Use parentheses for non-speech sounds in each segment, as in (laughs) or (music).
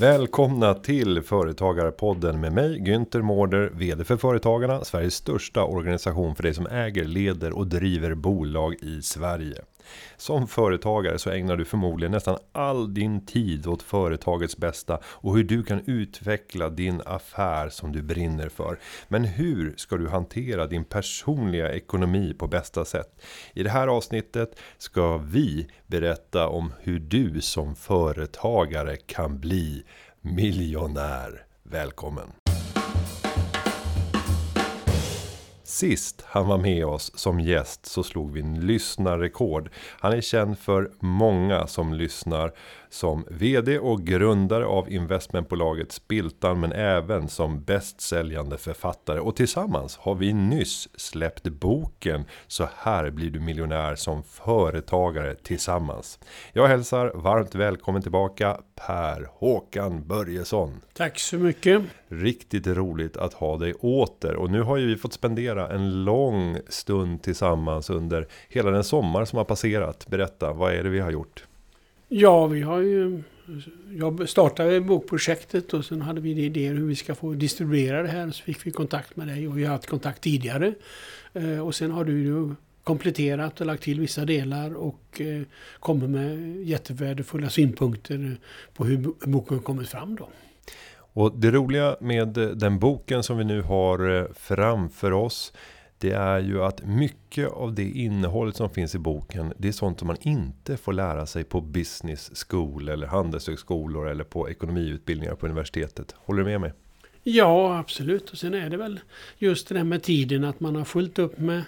Välkomna till Företagarpodden med mig Günther Mårder, VD för Företagarna, Sveriges största organisation för dig som äger, leder och driver bolag i Sverige. Som företagare så ägnar du förmodligen nästan all din tid åt företagets bästa och hur du kan utveckla din affär som du brinner för. Men hur ska du hantera din personliga ekonomi på bästa sätt? I det här avsnittet ska vi berätta om hur du som företagare kan bli miljonär. Välkommen! Sist han var med oss som gäst så slog vi en lyssnarrekord. Han är känd för många som lyssnar som VD och grundare av investmentbolaget Spiltan men även som bästsäljande författare. Och tillsammans har vi nyss släppt boken Så här blir du miljonär som företagare tillsammans. Jag hälsar varmt välkommen tillbaka Per Håkan Börjesson. Tack så mycket. Riktigt roligt att ha dig åter. Och nu har ju vi fått spendera en lång stund tillsammans under hela den sommar som har passerat. Berätta, vad är det vi har gjort? Ja, vi har ju... Jag startade bokprojektet och sen hade vi idéer hur vi ska få distribuera det här. Så fick vi kontakt med dig och vi har haft kontakt tidigare. Eh, och sen har du ju kompletterat och lagt till vissa delar och eh, kommer med jättevärdefulla synpunkter på hur boken kommit fram då. Och det roliga med den boken som vi nu har eh, framför oss det är ju att mycket av det innehållet som finns i boken det är sånt som man inte får lära sig på business school eller handelshögskolor eller på ekonomiutbildningar på universitetet. Håller du med mig? Ja, absolut. Och sen är det väl just det där med tiden att man har fullt upp med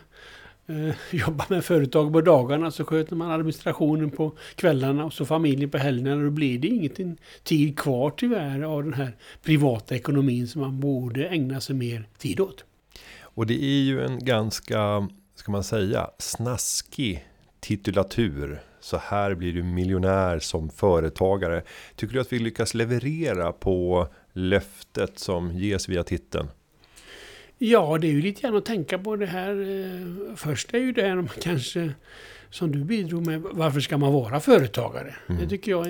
eh, (laughs) jobba med företag på dagarna så sköter man administrationen på kvällarna och så familjen på helgerna. Då blir det inget tid kvar tyvärr av den här privata ekonomin som man borde ägna sig mer tid åt. Och det är ju en ganska, ska man säga, snaskig titulatur. Så här blir du miljonär som företagare. Tycker du att vi lyckas leverera på löftet som ges via titeln? Ja, det är ju lite grann att tänka på det här. Eh, först är ju det här kanske som du bidrog med. Varför ska man vara företagare? Mm. Det tycker jag.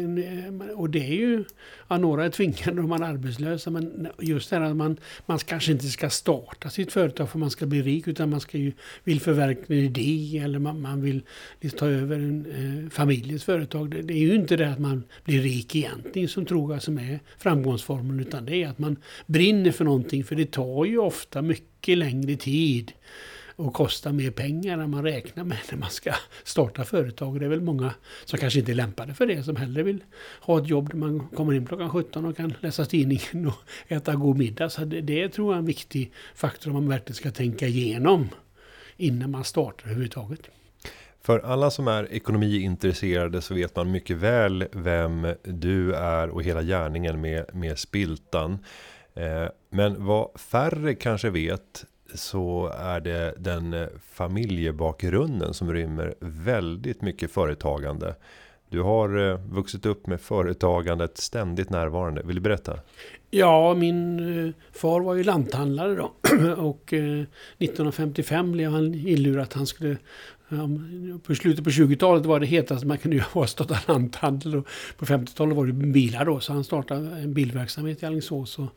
Och det är ju, ja, några är tvingade om man är arbetslösa. Men just det här att man, man kanske inte ska starta sitt företag för man ska bli rik. Utan man ska ju, vill förverkliga en idé eller man, man vill liksom ta över en eh, familjens företag. Det, det, är ju inte det att man blir rik egentligen som tror jag som är framgångsformeln. Utan det är att man brinner för någonting. För det tar ju ofta mycket längre tid och kosta mer pengar än man räknar med när man ska starta företag. Det är väl många som kanske inte är lämpade för det, som hellre vill ha ett jobb där man kommer in klockan 17 och kan läsa tidningen och äta god middag. Så det, det tror jag är en viktig faktor om man verkligen ska tänka igenom innan man startar överhuvudtaget. För alla som är ekonomiintresserade så vet man mycket väl vem du är och hela gärningen med, med Spiltan. Eh, men vad färre kanske vet så är det den eh, familjebakgrunden som rymmer väldigt mycket företagande. Du har eh, vuxit upp med företagandet ständigt närvarande. Vill du berätta? Ja, min eh, far var ju lanthandlare då. (clears throat) Och 1955 blev han illurad att han skulle på slutet på 20-talet var det hetaste man kunde göra var att starta lanthandel. Och på 50-talet var det bilar då. Så han startade en bilverksamhet i Alingsås. Och,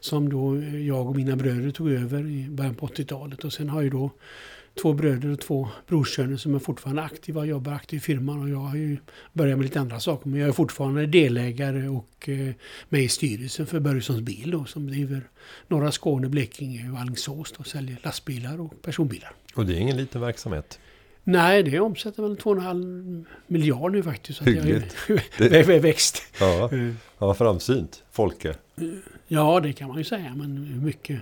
som då jag och mina bröder tog över i början på 80-talet. Och sen har ju då två bröder och två brorsöner som är fortfarande aktiva och jobbar aktivt i firman. Och jag har ju börjat med lite andra saker. Men jag är fortfarande delägare och eh, med i styrelsen för Börjessons bil då, som driver norra Skåne, Blekinge och Alingsås och säljer lastbilar och personbilar. Och det är ingen liten verksamhet? Nej, det omsätter väl 2,5 miljarder nu faktiskt. Så Hyggligt. (laughs) det är växt. Ja, ja, framsynt. Folke. Ja, det kan man ju säga. Men mycket,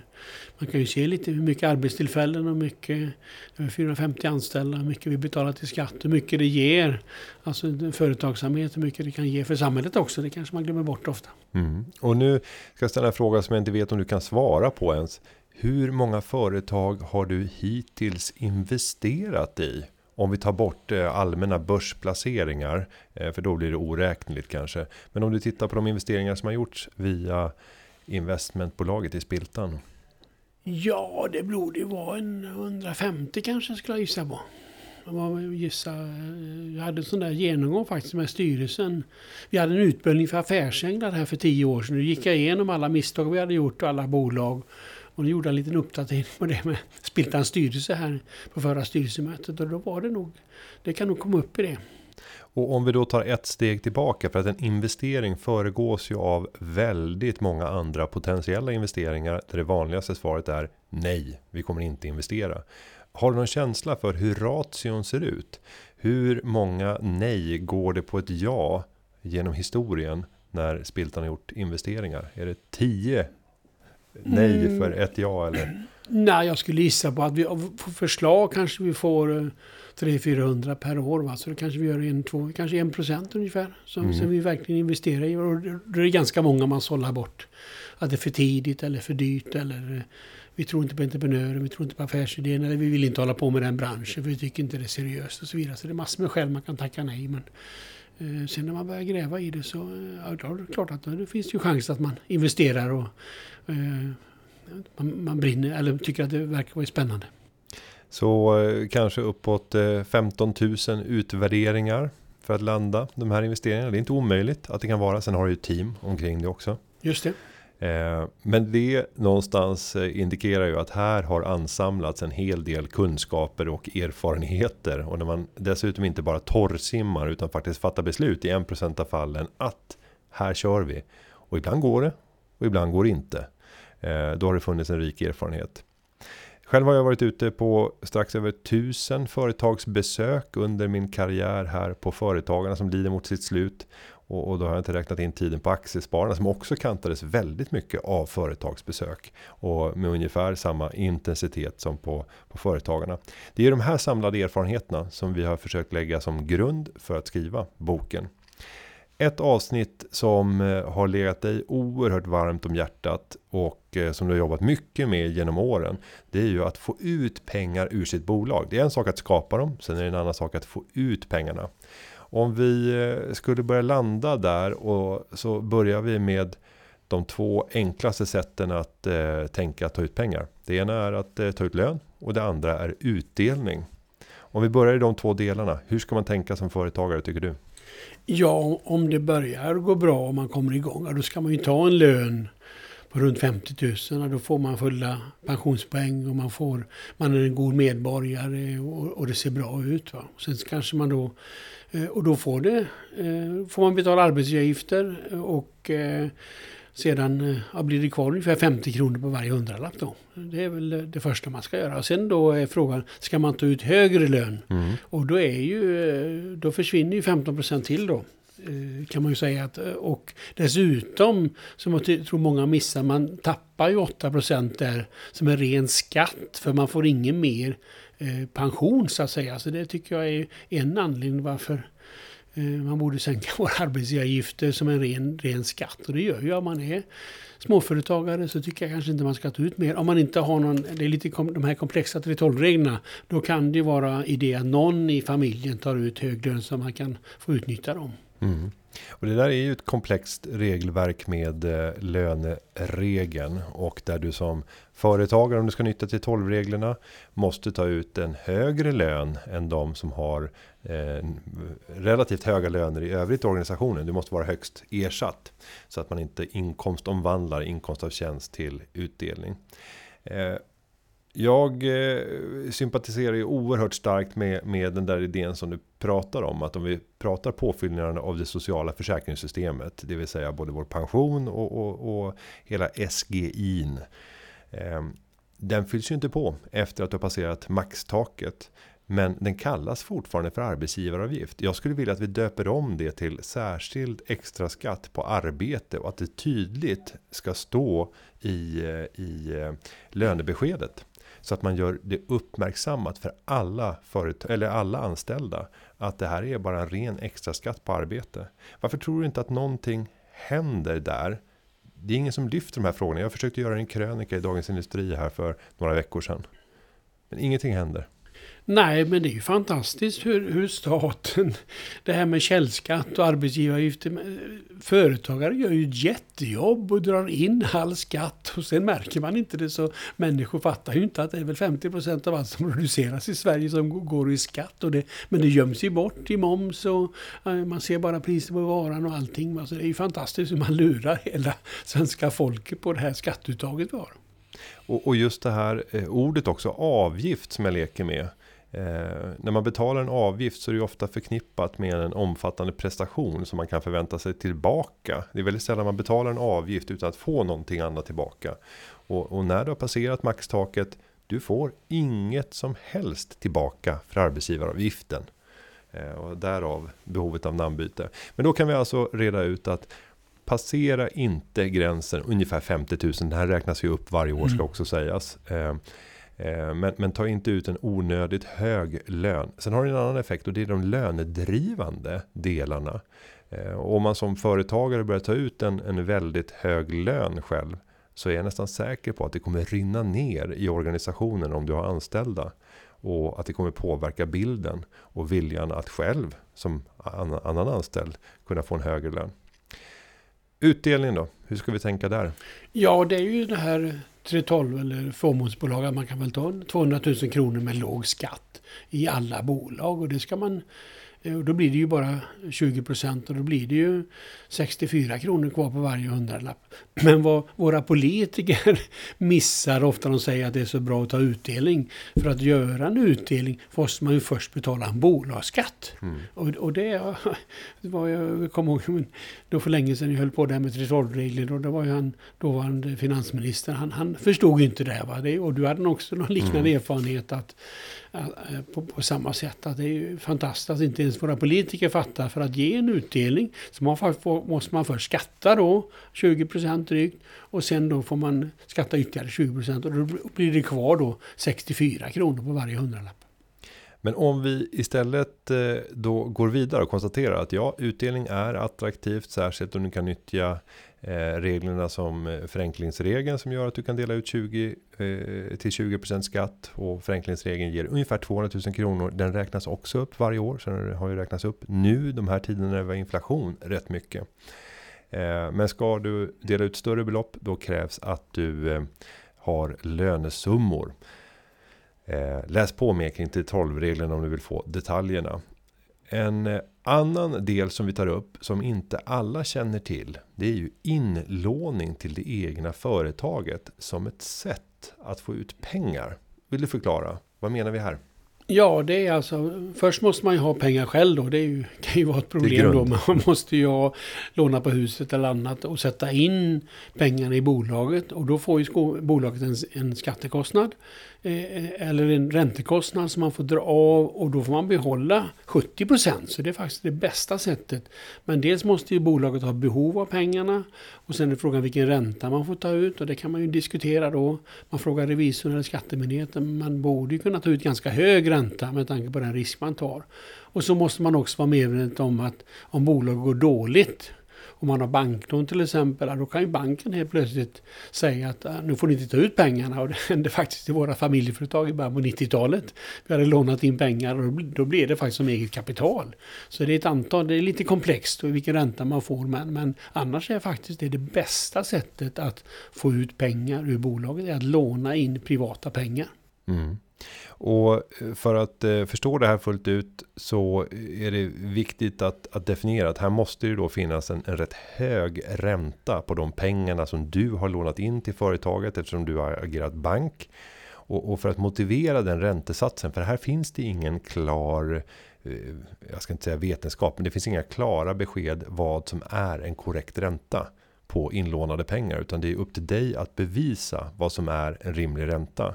man kan ju se lite hur mycket arbetstillfällen och mycket, 450 anställda, hur mycket vi betalar till skatt, hur mycket det ger. Alltså företagsamhet, hur mycket det kan ge för samhället också. Det kanske man glömmer bort ofta. Mm. Och nu ska jag ställa en fråga som jag inte vet om du kan svara på ens. Hur många företag har du hittills investerat i? Om vi tar bort eh, allmänna börsplaceringar, eh, för då blir det oräkneligt kanske. Men om du tittar på de investeringar som har gjorts via investmentbolaget i Spiltan. Ja, det borde ju vara en 150 kanske skulle jag gissa på. Jag, gissa, eh, jag hade en sån där genomgång faktiskt med styrelsen. Vi hade en utbildning för affärsänglar här för tio år sedan. Nu gick jag igenom alla misstag vi hade gjort och alla bolag. Och nu gjorde jag en liten uppdatering på det med Spiltans styrelse här på förra styrelsemötet. Och då var det nog, det kan nog komma upp i det. Och om vi då tar ett steg tillbaka för att en investering föregås ju av väldigt många andra potentiella investeringar där det vanligaste svaret är nej, vi kommer inte investera. Har du någon känsla för hur ration ser ut? Hur många nej går det på ett ja genom historien när Spiltan har gjort investeringar? Är det 10 nej mm. för ett ja eller? Nej, jag skulle gissa på att vi får förslag kanske vi får 300-400 per år. Va? Så det kanske vi gör en, två, kanske en procent ungefär. Som, mm. som vi verkligen investerar i. Och då är det ganska många man sållar bort. Att det är för tidigt eller för dyrt eller eh, vi tror inte på entreprenören, vi tror inte på affärsidén eller vi vill inte hålla på med den branschen för vi tycker inte det är seriöst och så vidare. Så det är massor med skäl man kan tacka nej. Men eh, sen när man börjar gräva i det så eh, ja, då är det klart att det finns ju chans att man investerar och eh, man, man brinner eller tycker att det verkar vara spännande. Så eh, kanske uppåt 15 000 utvärderingar för att landa de här investeringarna. Det är inte omöjligt att det kan vara. Sen har du ju team omkring det också. Just det. Eh, men det någonstans eh, indikerar ju att här har ansamlats en hel del kunskaper och erfarenheter. Och när man dessutom inte bara torrsimmar utan faktiskt fattar beslut i en procent av fallen att här kör vi. Och ibland går det och ibland går det inte. Eh, då har det funnits en rik erfarenhet. Själv har jag varit ute på strax över tusen företagsbesök under min karriär här på Företagarna som lider mot sitt slut. Och, och, då har jag inte räknat in tiden på Aktiespararna som också kantades väldigt mycket av företagsbesök. Och med ungefär samma intensitet som på, på Företagarna. Det är de här samlade erfarenheterna som vi har försökt lägga som grund för att skriva boken. Ett avsnitt som eh, har legat dig oerhört varmt om hjärtat och eh, som du har jobbat mycket med genom åren. Det är ju att få ut pengar ur sitt bolag. Det är en sak att skapa dem, sen är det en annan sak att få ut pengarna. Om vi eh, skulle börja landa där och så börjar vi med de två enklaste sätten att eh, tänka att ta ut pengar. Det ena är att eh, ta ut lön och det andra är utdelning. Om vi börjar i de två delarna, hur ska man tänka som företagare tycker du? Ja, om det börjar gå bra och man kommer igång, då ska man ju ta en lön på runt 50 000. Och då får man fulla pensionspoäng och man, får, man är en god medborgare och, och det ser bra ut. Va? Sen kanske man då Eh, och då får, det, eh, får man betala arbetsgivaravgifter och eh, sedan ja, blir det kvar ungefär 50 kronor på varje hundralapp då. Det är väl det första man ska göra. Och sen då är frågan, ska man ta ut högre lön? Mm. Och då är ju, då försvinner ju 15 procent till då. Eh, kan man ju säga att, eh, och dessutom, som jag tror många missar, man tappar ju 8% där som en ren skatt. För man får ingen mer eh, pension så att säga. Så det tycker jag är en anledning varför man borde sänka (laughs) våra arbetsgivaravgifter som en ren, ren skatt. Och det gör ju om man är småföretagare så tycker jag kanske inte man ska ta ut mer. Om man inte har någon, det är lite kom, de här komplexa 312-reglerna. Då kan det vara idé att någon i familjen tar ut hög lön så man kan få utnyttja dem. Mm. Och det där är ju ett komplext regelverk med eh, löneregeln och där du som företagare om du ska nyttja till 12 reglerna måste ta ut en högre lön än de som har eh, relativt höga löner i övrigt i organisationen. Du måste vara högst ersatt så att man inte inkomstomvandlar inkomst av tjänst till utdelning. Eh, jag eh, sympatiserar ju oerhört starkt med, med den där idén som du pratar om. Att om vi pratar påfyllnaden av det sociala försäkringssystemet. Det vill säga både vår pension och, och, och hela SGIn. Eh, den fylls ju inte på efter att du har passerat maxtaket. Men den kallas fortfarande för arbetsgivaravgift. Jag skulle vilja att vi döper om det till särskild extra skatt på arbete och att det tydligt ska stå i, eh, i eh, lönebeskedet. Så att man gör det uppmärksammat för alla, företag, eller alla anställda. Att det här är bara en ren extra skatt på arbete. Varför tror du inte att någonting händer där? Det är ingen som lyfter de här frågorna. Jag försökte göra en krönika i Dagens Industri här för några veckor sedan. Men ingenting händer. Nej, men det är ju fantastiskt hur, hur staten, det här med källskatt och arbetsgivaravgifter, eh, företagare gör ju ett jättejobb och drar in all skatt och sen märker man inte det så människor fattar ju inte att det är väl 50 procent av allt som produceras i Sverige som går i skatt. Och det, men det göms ju bort i moms och eh, man ser bara priset på varan och allting. Alltså det är ju fantastiskt hur man lurar hela svenska folket på det här skatteuttaget vi har. Och, och just det här eh, ordet också, avgift som jag leker med. Eh, när man betalar en avgift så är det ofta förknippat med en omfattande prestation som man kan förvänta sig tillbaka. Det är väldigt sällan man betalar en avgift utan att få någonting annat tillbaka. Och, och när du har passerat maxtaket, du får inget som helst tillbaka för arbetsgivaravgiften. Eh, och därav behovet av namnbyte. Men då kan vi alltså reda ut att passera inte gränsen ungefär 50 000. Den här räknas ju upp varje år ska mm. också sägas. Eh, Eh, men, men ta inte ut en onödigt hög lön. Sen har det en annan effekt och det är de lönedrivande delarna. Eh, och om man som företagare börjar ta ut en, en väldigt hög lön själv. Så är jag nästan säker på att det kommer rinna ner i organisationen om du har anställda. Och att det kommer påverka bilden och viljan att själv som annan anställd kunna få en högre lön. Utdelning då? Hur ska vi tänka där? Ja, det är ju det här 312 eller fåmansbolag att man kan väl ta 200 000 kronor med låg skatt i alla bolag. Och det ska man och då blir det ju bara 20 procent och då blir det ju 64 kronor kvar på varje hundralapp. (clears throat) Men vad våra politiker (laughs) missar ofta de säger att det är så bra att ta utdelning. För att göra en utdelning måste man ju först betala en bolagsskatt. Mm. Och, och det, (laughs) det var jag kommer ihåg, då för länge sedan jag höll på där med 312-regler och det var ju han dåvarande finansministern. Han, han förstod inte det. Va? Det, och du hade också någon liknande mm. erfarenhet att Eh, Eh, eh, på, på, samma sätt. Att det är ju fantastiskt att inte ens våra politiker fattar. För att ge en utdelning så man får, måste man först skatta då 20 procent drygt. Och sen då får man skatta ytterligare 20 procent. Och då blir det kvar då 64 kronor på varje hundralapp. Men om vi istället eh, då går vidare och konstaterar att ja, utdelning är attraktivt, särskilt om du kan nyttja eh, reglerna som eh, förenklingsregeln som gör att du kan dela ut 20 till 20% skatt och förenklingsregeln ger ungefär 200 000 kronor. Den räknas också upp varje år så den har ju räknats upp nu de här tiderna när vi har inflation rätt mycket. Men ska du dela ut större belopp då krävs att du har lönesummor. Läs på mer kring 12 reglerna om du vill få detaljerna. En annan del som vi tar upp som inte alla känner till. Det är ju inlåning till det egna företaget som ett sätt att få ut pengar. Vill du förklara? Vad menar vi här? Ja, det är alltså, först måste man ju ha pengar själv då. Det ju, (laughs) kan ju vara ett problem då. Man måste ju ha, låna på huset eller annat och sätta in pengarna i bolaget. Och då får ju bolaget en, en skattekostnad. Eh, eh, eller en räntekostnad som man får dra av och då får man behålla 70 procent. Så det är faktiskt det bästa sättet. Men dels måste ju bolaget ha behov av pengarna och sen är frågan vilken ränta man får ta ut och det kan man ju diskutera då. Man frågar revisorn eller skattemyndigheten. Man borde ju kunna ta ut ganska hög ränta med tanke på den risk man tar. Och så måste man också vara medveten om att om bolaget går dåligt om man har banklån till exempel, då kan ju banken helt plötsligt säga att nu får ni inte ta ut pengarna. Och det hände faktiskt i våra familjeföretag i början på 90-talet. Vi hade lånat in pengar och då blev det faktiskt som eget kapital. Så det är ett antal, det är lite komplext och vilken ränta man får. Men, men annars är faktiskt det, det bästa sättet att få ut pengar ur bolaget är att låna in privata pengar. Mm. Och eh, för att eh, förstå det här fullt ut så är det viktigt att, att definiera att här måste det då finnas en, en rätt hög ränta på de pengarna som du har lånat in till företaget eftersom du har agerat bank. Och, och för att motivera den räntesatsen, för här finns det ingen klar eh, jag ska inte säga vetenskap, men det finns inga klara besked vad som är en korrekt ränta på inlånade pengar, utan det är upp till dig att bevisa vad som är en rimlig ränta.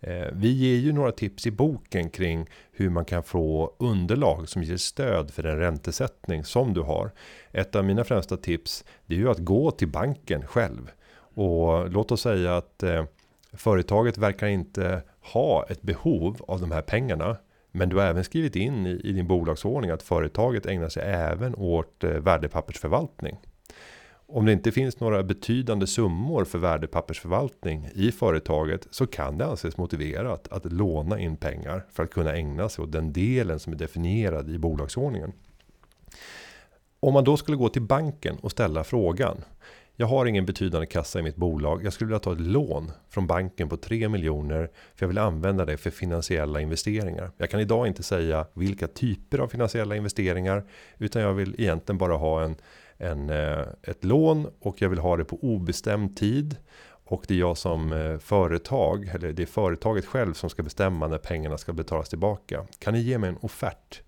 Eh, vi ger ju några tips i boken kring hur man kan få underlag som ger stöd för den räntesättning som du har. Ett av mina främsta tips det är ju att gå till banken själv. Och låt oss säga att eh, företaget verkar inte ha ett behov av de här pengarna. Men du har även skrivit in i, i din bolagsordning att företaget ägnar sig även åt eh, värdepappersförvaltning. Om det inte finns några betydande summor för värdepappersförvaltning i företaget så kan det anses motiverat att låna in pengar för att kunna ägna sig åt den delen som är definierad i bolagsordningen. Om man då skulle gå till banken och ställa frågan. Jag har ingen betydande kassa i mitt bolag. Jag skulle vilja ta ett lån från banken på 3 miljoner. För jag vill använda det för finansiella investeringar. Jag kan idag inte säga vilka typer av finansiella investeringar. Utan jag vill egentligen bara ha en, en, eh, ett lån och jag vill ha det på obestämd tid. Och det är jag som eh, företag, eller det är företaget själv som ska bestämma när pengarna ska betalas tillbaka. Kan ni ge mig en offert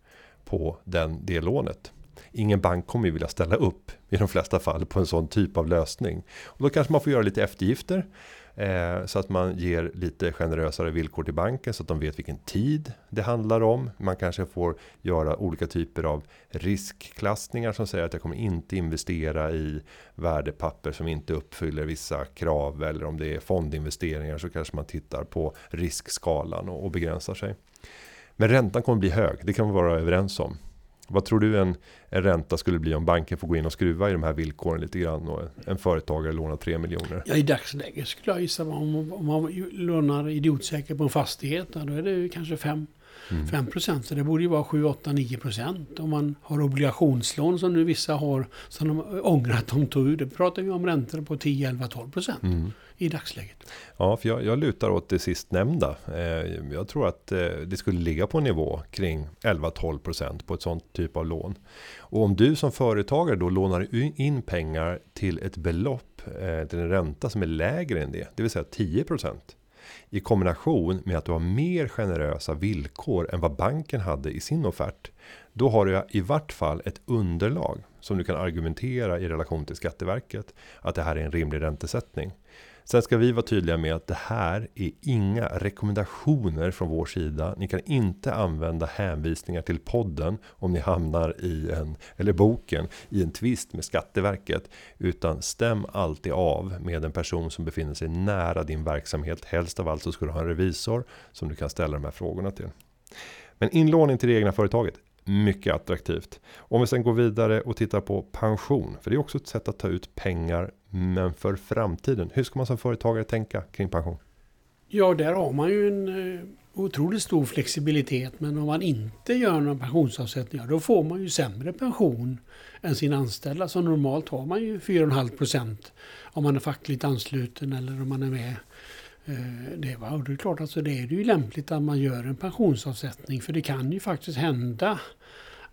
på den, det lånet? ingen bank kommer ju vilja ställa upp i de flesta fall på en sån typ av lösning. Och då kanske man får göra lite eftergifter. Eh, så att man ger lite generösare villkor till banken så att de vet vilken tid det handlar om. Man kanske får göra olika typer av riskklassningar som säger att jag kommer inte investera i värdepapper som inte uppfyller vissa krav. Eller om det är fondinvesteringar så kanske man tittar på riskskalan och, och begränsar sig. Men räntan kommer bli hög, det kan vi vara överens om. Vad tror du en, en ränta skulle bli om banken får gå in och skruva i de här villkoren lite grann och en företagare lånar 3 miljoner? Ja, i dagsläget skulle jag gissa om, om man lånar idiotsäkert på en fastighet, då är det kanske 5 Mm. 5 procent, så det borde ju vara 7, 8, 9 procent. Om man har obligationslån som nu vissa har, som de ångrar att de tog ut. Det pratar vi om räntor på 10, 11, 12 procent. Mm i dagsläget. Ja, för jag, jag lutar åt det sistnämnda. Eh, jag tror att eh, det skulle ligga på en nivå kring 11-12% på ett sånt typ av lån. Och om du som företagare då lånar in pengar till ett belopp eh, till en ränta som är lägre än det, det vill säga 10% i kombination med att du har mer generösa villkor än vad banken hade i sin offert. Då har du i vart fall ett underlag som du kan argumentera i relation till Skatteverket att det här är en rimlig räntesättning. Sen ska vi vara tydliga med att det här är inga rekommendationer från vår sida. Ni kan inte använda hänvisningar till podden om ni hamnar i en, eller boken, i en tvist med Skatteverket. Utan stäm alltid av med en person som befinner sig nära din verksamhet. Helst av allt så ska du ha en revisor som du kan ställa de här frågorna till. Men inlåning till det egna företaget, mycket attraktivt. Om vi sen går vidare och tittar på pension. För det är också ett sätt att ta ut pengar. Men för framtiden. Hur ska man som företagare tänka kring pension? Ja, där har man ju en eh, otroligt stor flexibilitet. Men om man inte gör några pensionsavsättningar då får man ju sämre pension än sin anställda. Så normalt har man ju 4,5 procent om man är fackligt ansluten eller om man är med Eh, det, va? Och det är klart, alltså det är ju lämpligt att man gör en pensionsavsättning för det kan ju faktiskt hända.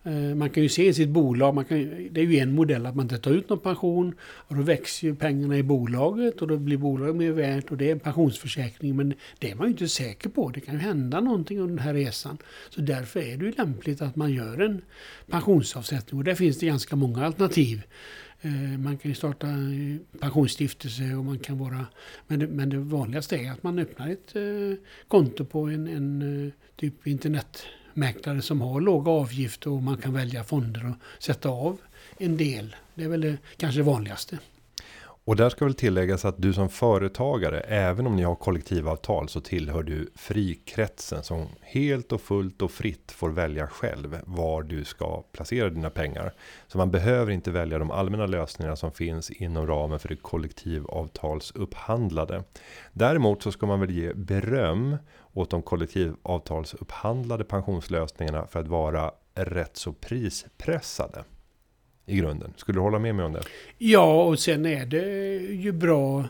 Eh, man kan ju se i sitt bolag, man kan, det är ju en modell att man inte tar ut någon pension och då växer ju pengarna i bolaget och då blir bolaget mer värt och det är en pensionsförsäkring. Men det är man ju inte säker på. Det kan ju hända någonting under den här resan. Så därför är det ju lämpligt att man gör en pensionsavsättning och där finns det ganska många alternativ. Eh, man kan ju starta pensionsstiftelse och man kan vara... Men det, men det vanligaste är att man öppnar ett eh, konto på en, en eh, typ internetmäklare som har låga avgifter och man kan välja fonder och sätta av en del. Det är väl det, kanske det vanligaste. Och där ska väl tilläggas att du som företagare, även om ni har kollektivavtal så tillhör du frikretsen som helt och fullt och fritt får välja själv var du ska placera dina pengar. Så man behöver inte välja de allmänna lösningarna som finns inom ramen för det kollektivavtalsupphandlade. Däremot så ska man väl ge beröm åt de kollektivavtalsupphandlade pensionslösningarna för att vara rätt så prispressade i grunden. Skulle du hålla med mig om det? Ja, och sen är det ju bra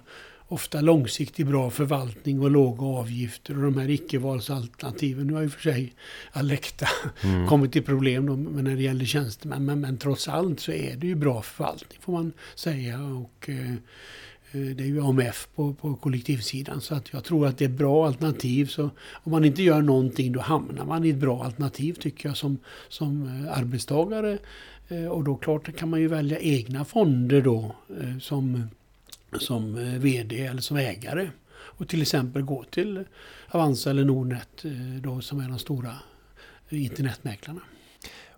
ofta långsiktigt bra förvaltning och låga avgifter och de här icke-valsalternativen. Nu har ju för sig Alecta mm. kommit till problem då, när det gäller tjänstemän. Men, men trots allt så är det ju bra förvaltning får man säga. Och eh, eh det är ju AMF på, på kollektivsidan. Så att jag tror att det är bra alternativ. Så om man inte gör någonting då hamnar man i ett bra alternativ tycker jag som, som eh, arbetstagare. Eh, och då klart kan man ju välja egna fonder då eh, som, som eh, VD eller som ägare. Och till exempel gå till Avanza eller Nordnet då som är de stora internetmäklarna.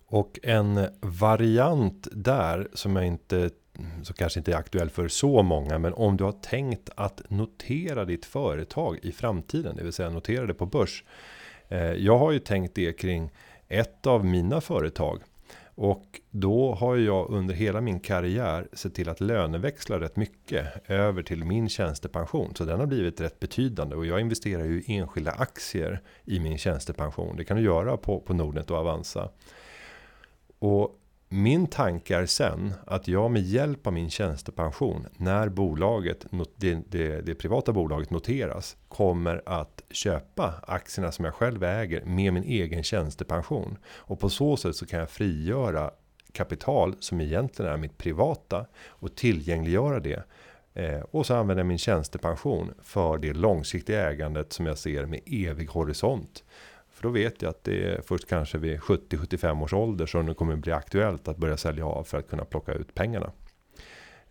Och en variant där som jag inte så kanske inte är aktuell för så många, men om du har tänkt att notera ditt företag i framtiden, det vill säga notera det på börs. Jag har ju tänkt det kring ett av mina företag och då har jag under hela min karriär sett till att löneväxla rätt mycket över till min tjänstepension. Så den har blivit rätt betydande och jag investerar ju i enskilda aktier i min tjänstepension. Det kan du göra på, på Nordnet och Avanza. Och min tanke är sen att jag med hjälp av min tjänstepension när bolaget, det, det, det, privata bolaget noteras kommer att köpa aktierna som jag själv äger med min egen tjänstepension. Och på så sätt så kan jag frigöra kapital som egentligen är mitt privata och tillgängliggöra det. Eh, och så använder jag min tjänstepension för det långsiktiga ägandet som jag ser med evig horisont. För då vet jag att det är först kanske vid 70-75 års ålder som det kommer bli aktuellt att börja sälja av för att kunna plocka ut pengarna.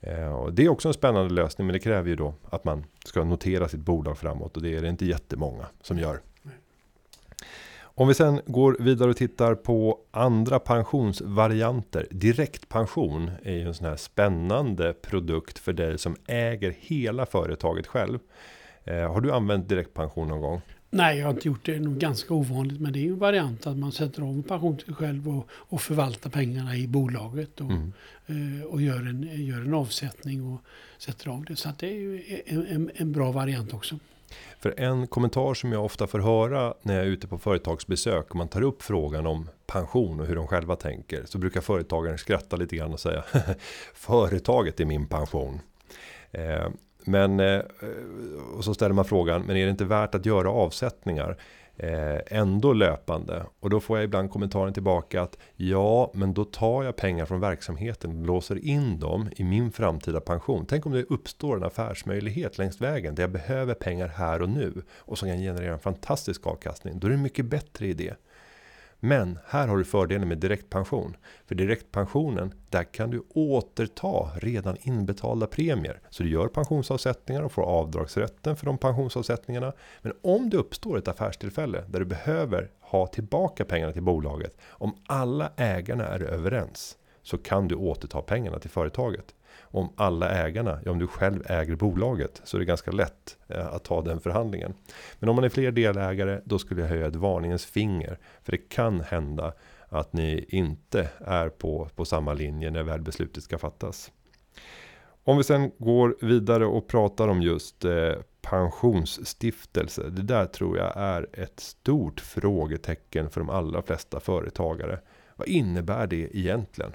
Eh, och det är också en spännande lösning men det kräver ju då att man ska notera sitt bolag framåt och det är det inte jättemånga som gör. Om vi sen går vidare och tittar på andra pensionsvarianter. Direktpension är ju en sån här spännande produkt för dig som äger hela företaget själv. Eh, har du använt direktpension någon gång? Nej, jag har inte gjort det. Det är nog ganska ovanligt. Men det är en variant att man sätter av en pension till sig själv och, och förvaltar pengarna i bolaget. Och, mm. eh, och gör, en, gör en avsättning och sätter av det. Så det är en, en, en, bra variant också. För en kommentar som jag ofta får höra när jag är ute på företagsbesök och man tar upp frågan om pension och hur de själva tänker. Så brukar företagaren skratta lite grann och säga (laughs) företaget är min pension. Eh, men eh, eh, och så ställer man frågan, men är det inte värt att göra avsättningar? Eh, ändå löpande. Och då får jag ibland kommentaren tillbaka att ja, men då tar jag pengar från verksamheten och låser in dem i min framtida pension. Tänk om det uppstår en affärsmöjlighet längs vägen där jag behöver pengar här och nu och som kan generera en fantastisk avkastning. Då är det en mycket bättre idé. Men här har du fördelen med direktpension. För direktpensionen, där kan du återta redan inbetalda premier. Så du gör pensionsavsättningar och får avdragsrätten för de pensionsavsättningarna. Men om det uppstår ett affärstillfälle där du behöver ha tillbaka pengarna till bolaget. Om alla ägarna är överens så kan du återta pengarna till företaget om alla ägarna, ja om du själv äger bolaget så är det ganska lätt eh, att ta den förhandlingen. Men om man är fler delägare då skulle jag höja ett varningens finger. För det kan hända att ni inte är på, på samma linje när väl beslutet ska fattas. Om vi sen går vidare och pratar om just eh, pensionsstiftelse. Det där tror jag är ett stort frågetecken för de allra flesta företagare. Vad innebär det egentligen?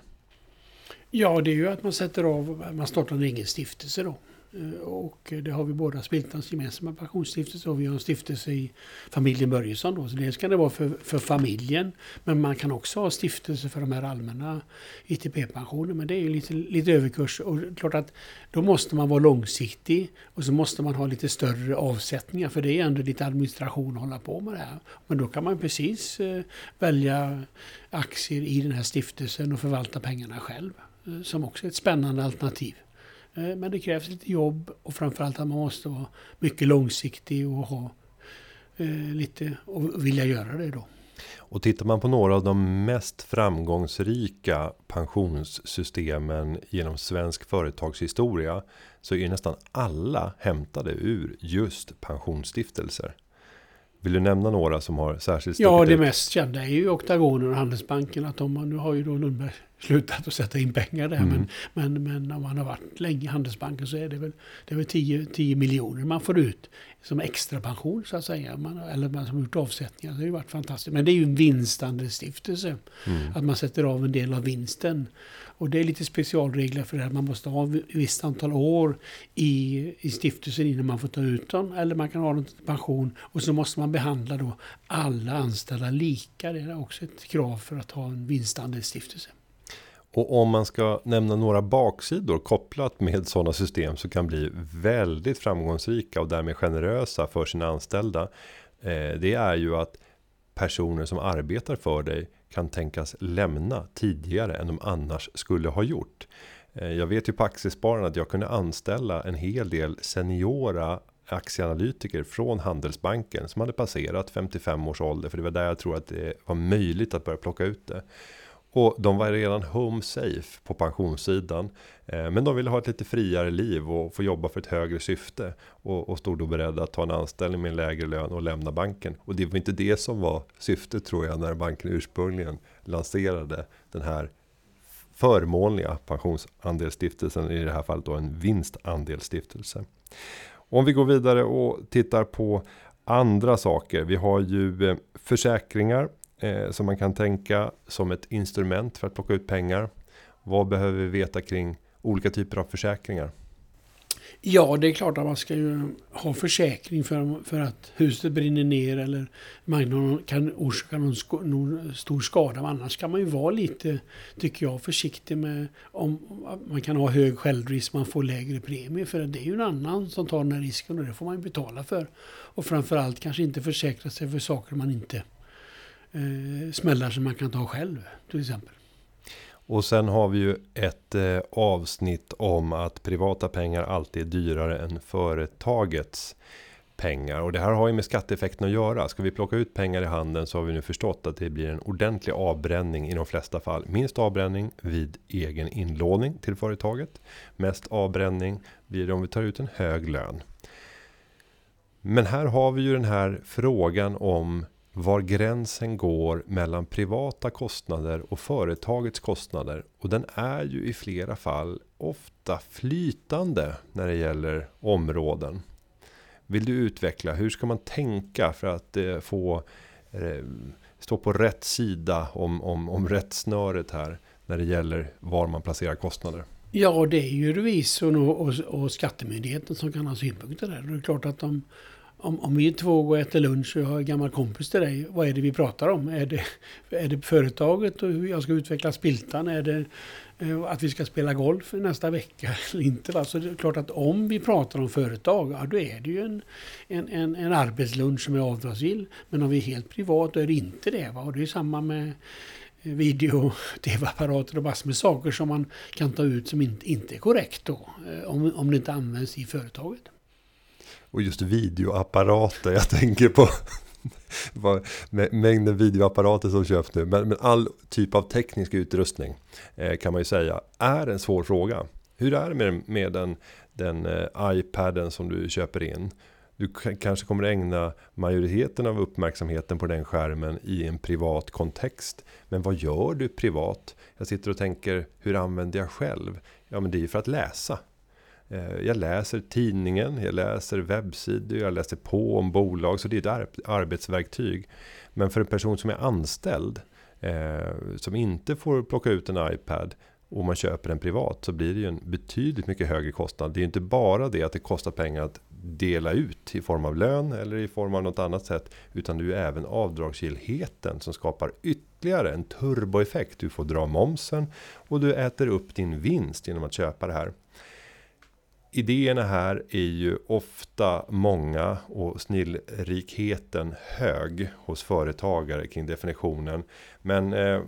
Ja, det är ju att man sätter av, man startar en egen stiftelse då. Eh, och det har vi båda Spiltans gemensamma pensionsstiftelse och vi har en stiftelse i familjen Börjesson. Då. Så dels kan det vara för, för familjen men man kan också ha stiftelse för de här allmänna ITP-pensionerna. Men det är ju lite, lite överkurs och klart att då måste man vara långsiktig och så måste man ha lite större avsättningar för det är ändå lite administration att hålla på med det här. Men då kan man precis eh, välja aktier i den här stiftelsen och förvalta pengarna själv. Som också är ett spännande alternativ. Eh, men det krävs lite jobb och framförallt att man måste vara mycket långsiktig och ha eh, lite och vilja göra det då. Och tittar man på några av de mest framgångsrika pensionssystemen genom svensk företagshistoria så är nästan alla hämtade ur just pensionsstiftelser. Vill du nämna några som har särskilt Ja, det mest kända är ju Oktagonen och Handelsbanken. Att de, nu har ju då Lundberg slutat att sätta in pengar där. Mm. Men, men, men om man har varit länge i Handelsbanken så är det väl, det är väl 10, 10 miljoner man får ut som extra pension så att säga. Man, eller man som har gjort avsättningar. Det har ju varit fantastiskt. Men det är ju en vinstandelsstiftelse. Mm. Att man sätter av en del av vinsten. Och det är lite specialregler för det. Att man måste ha ett visst antal år i, i stiftelsen innan man får ta ut den. Eller man kan ha den till pension. Och så måste man behandla då alla anställda lika. Det är också ett krav för att ha en vinstandelsstiftelse. Och om man ska nämna några baksidor kopplat med sådana system som kan bli väldigt framgångsrika och därmed generösa för sina anställda. Eh, det är ju att personer som arbetar för dig kan tänkas lämna tidigare än de annars skulle ha gjort. Eh, jag vet ju på aktiespararna att jag kunde anställa en hel del seniora aktieanalytiker från Handelsbanken som hade passerat 55 års ålder för det var där jag tror att det var möjligt att börja plocka ut det. Och de var redan home safe på pensionssidan. Eh, men de ville ha ett lite friare liv och få jobba för ett högre syfte. Och, och stod då beredda att ta en anställning med en lägre lön och lämna banken. Och det var inte det som var syftet tror jag när banken ursprungligen lanserade den här förmånliga pensionsandelsstiftelsen, i det här fallet då en vinstandelsstiftelse. Om vi går vidare och tittar på andra saker. Vi har ju eh, försäkringar eh, som man kan tänka som ett instrument för att plocka ut pengar. Vad behöver vi veta kring olika typer av försäkringar? Ja, det är klart att man ska ju ha försäkring för, för att huset brinner ner eller man kan orsaka någon, sko, någon stor skada. Annars kan man ju vara lite, tycker jag, försiktig med om man kan ha hög självrisk, man får lägre premie. För det är ju en annan som tar den här risken och det får man ju betala för. Och framförallt kanske inte försäkra sig för saker man inte eh, smällar som man kan ta själv, till exempel. Och sen har vi ju ett eh, avsnitt om att privata pengar alltid är dyrare än företagets pengar. Och det här har ju med skatteeffekten att göra. Ska vi plocka ut pengar i handen så har vi nu förstått att det blir en ordentlig avbränning i de flesta fall. Minst avbränning vid egen inlåning till företaget. Mest avbränning blir det om vi tar ut en hög lön. Men här har vi ju den här frågan om var gränsen går mellan privata kostnader och företagets kostnader. Och den är ju i flera fall ofta flytande när det gäller områden. Vill du utveckla, hur ska man tänka för att eh, få eh, stå på rätt sida om, om, om rättsnöret här när det gäller var man placerar kostnader? Ja, det är ju revisorn och, och, och skattemyndigheten som kan ha synpunkter där. Det är klart att de om, om vi två går och äter lunch och jag har en gammal kompis till dig, vad är det vi pratar om? Är det, är det företaget och hur jag ska utveckla spiltan? Är det eh, att vi ska spela golf nästa vecka (laughs) eller inte? Va? Så det är klart att om vi pratar om företag, ja, då är det ju en, en, en, en arbetslunch som är avdragsgill. Men om vi är helt privat, då är det inte det. Va? Och det är samma med eh, video, (laughs) tv-apparater och massor med saker som man kan ta ut som inte, inte är korrekt då. Eh, om, om det inte används i företaget. Och just videoapparater, jag tänker på (laughs) mängden videoapparater som köps nu. Men, men, all typ av teknisk utrustning eh, kan man ju säga är en svår fråga. Hur är det med, med den, den eh, iPaden som du köper in? Du kanske kommer ägna majoriteten av uppmärksamheten på den skärmen i en privat kontext. Men vad gör du privat? Jag sitter och tänker, hur använder jag själv? Ja, men det är ju för att läsa. Eh, jag läser tidningen, jag läser webbsidor, jag läser på om bolag. Så det är ett arbetsverktyg. Men för en person som är anställd, eh, som inte får plocka ut en iPad och man köper den privat så blir det ju en betydligt mycket högre kostnad. Det är inte bara det att det kostar pengar att dela ut i form av lön eller i form av något annat sätt. Utan det är ju även avdragsgillheten som skapar ytterligare en turboeffekt. Du får dra momsen och du äter upp din vinst genom att köpa det här idéerna här är ju ofta många och snillrikheten hög hos företagare kring definitionen. Men eh,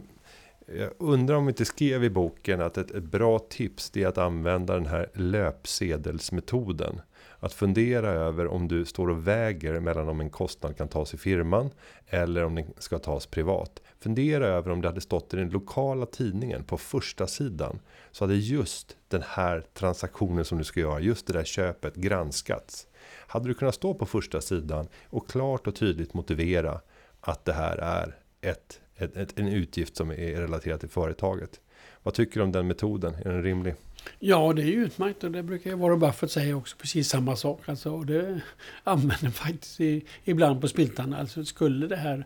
jag undrar om vi inte skrev i boken att ett, ett bra tips är att använda den här löpsedelsmetoden. Att fundera över om du står och väger mellan om en kostnad kan tas i firman eller om den ska tas privat. Fundera över om det hade stått i den lokala tidningen på första sidan så hade just den här transaktionen som du ska göra, just det där köpet granskats. Hade du kunnat stå på första sidan och klart och tydligt motivera att det här är ett, ett, ett en utgift som är relaterad till företaget. Vad tycker du om den metoden? Är den rimlig? Ja, det är ju utmärkt och det brukar ju Warren Buffett säga också precis samma sak. Alltså, och det använder faktiskt i, ibland på spiltan. Alltså skulle det här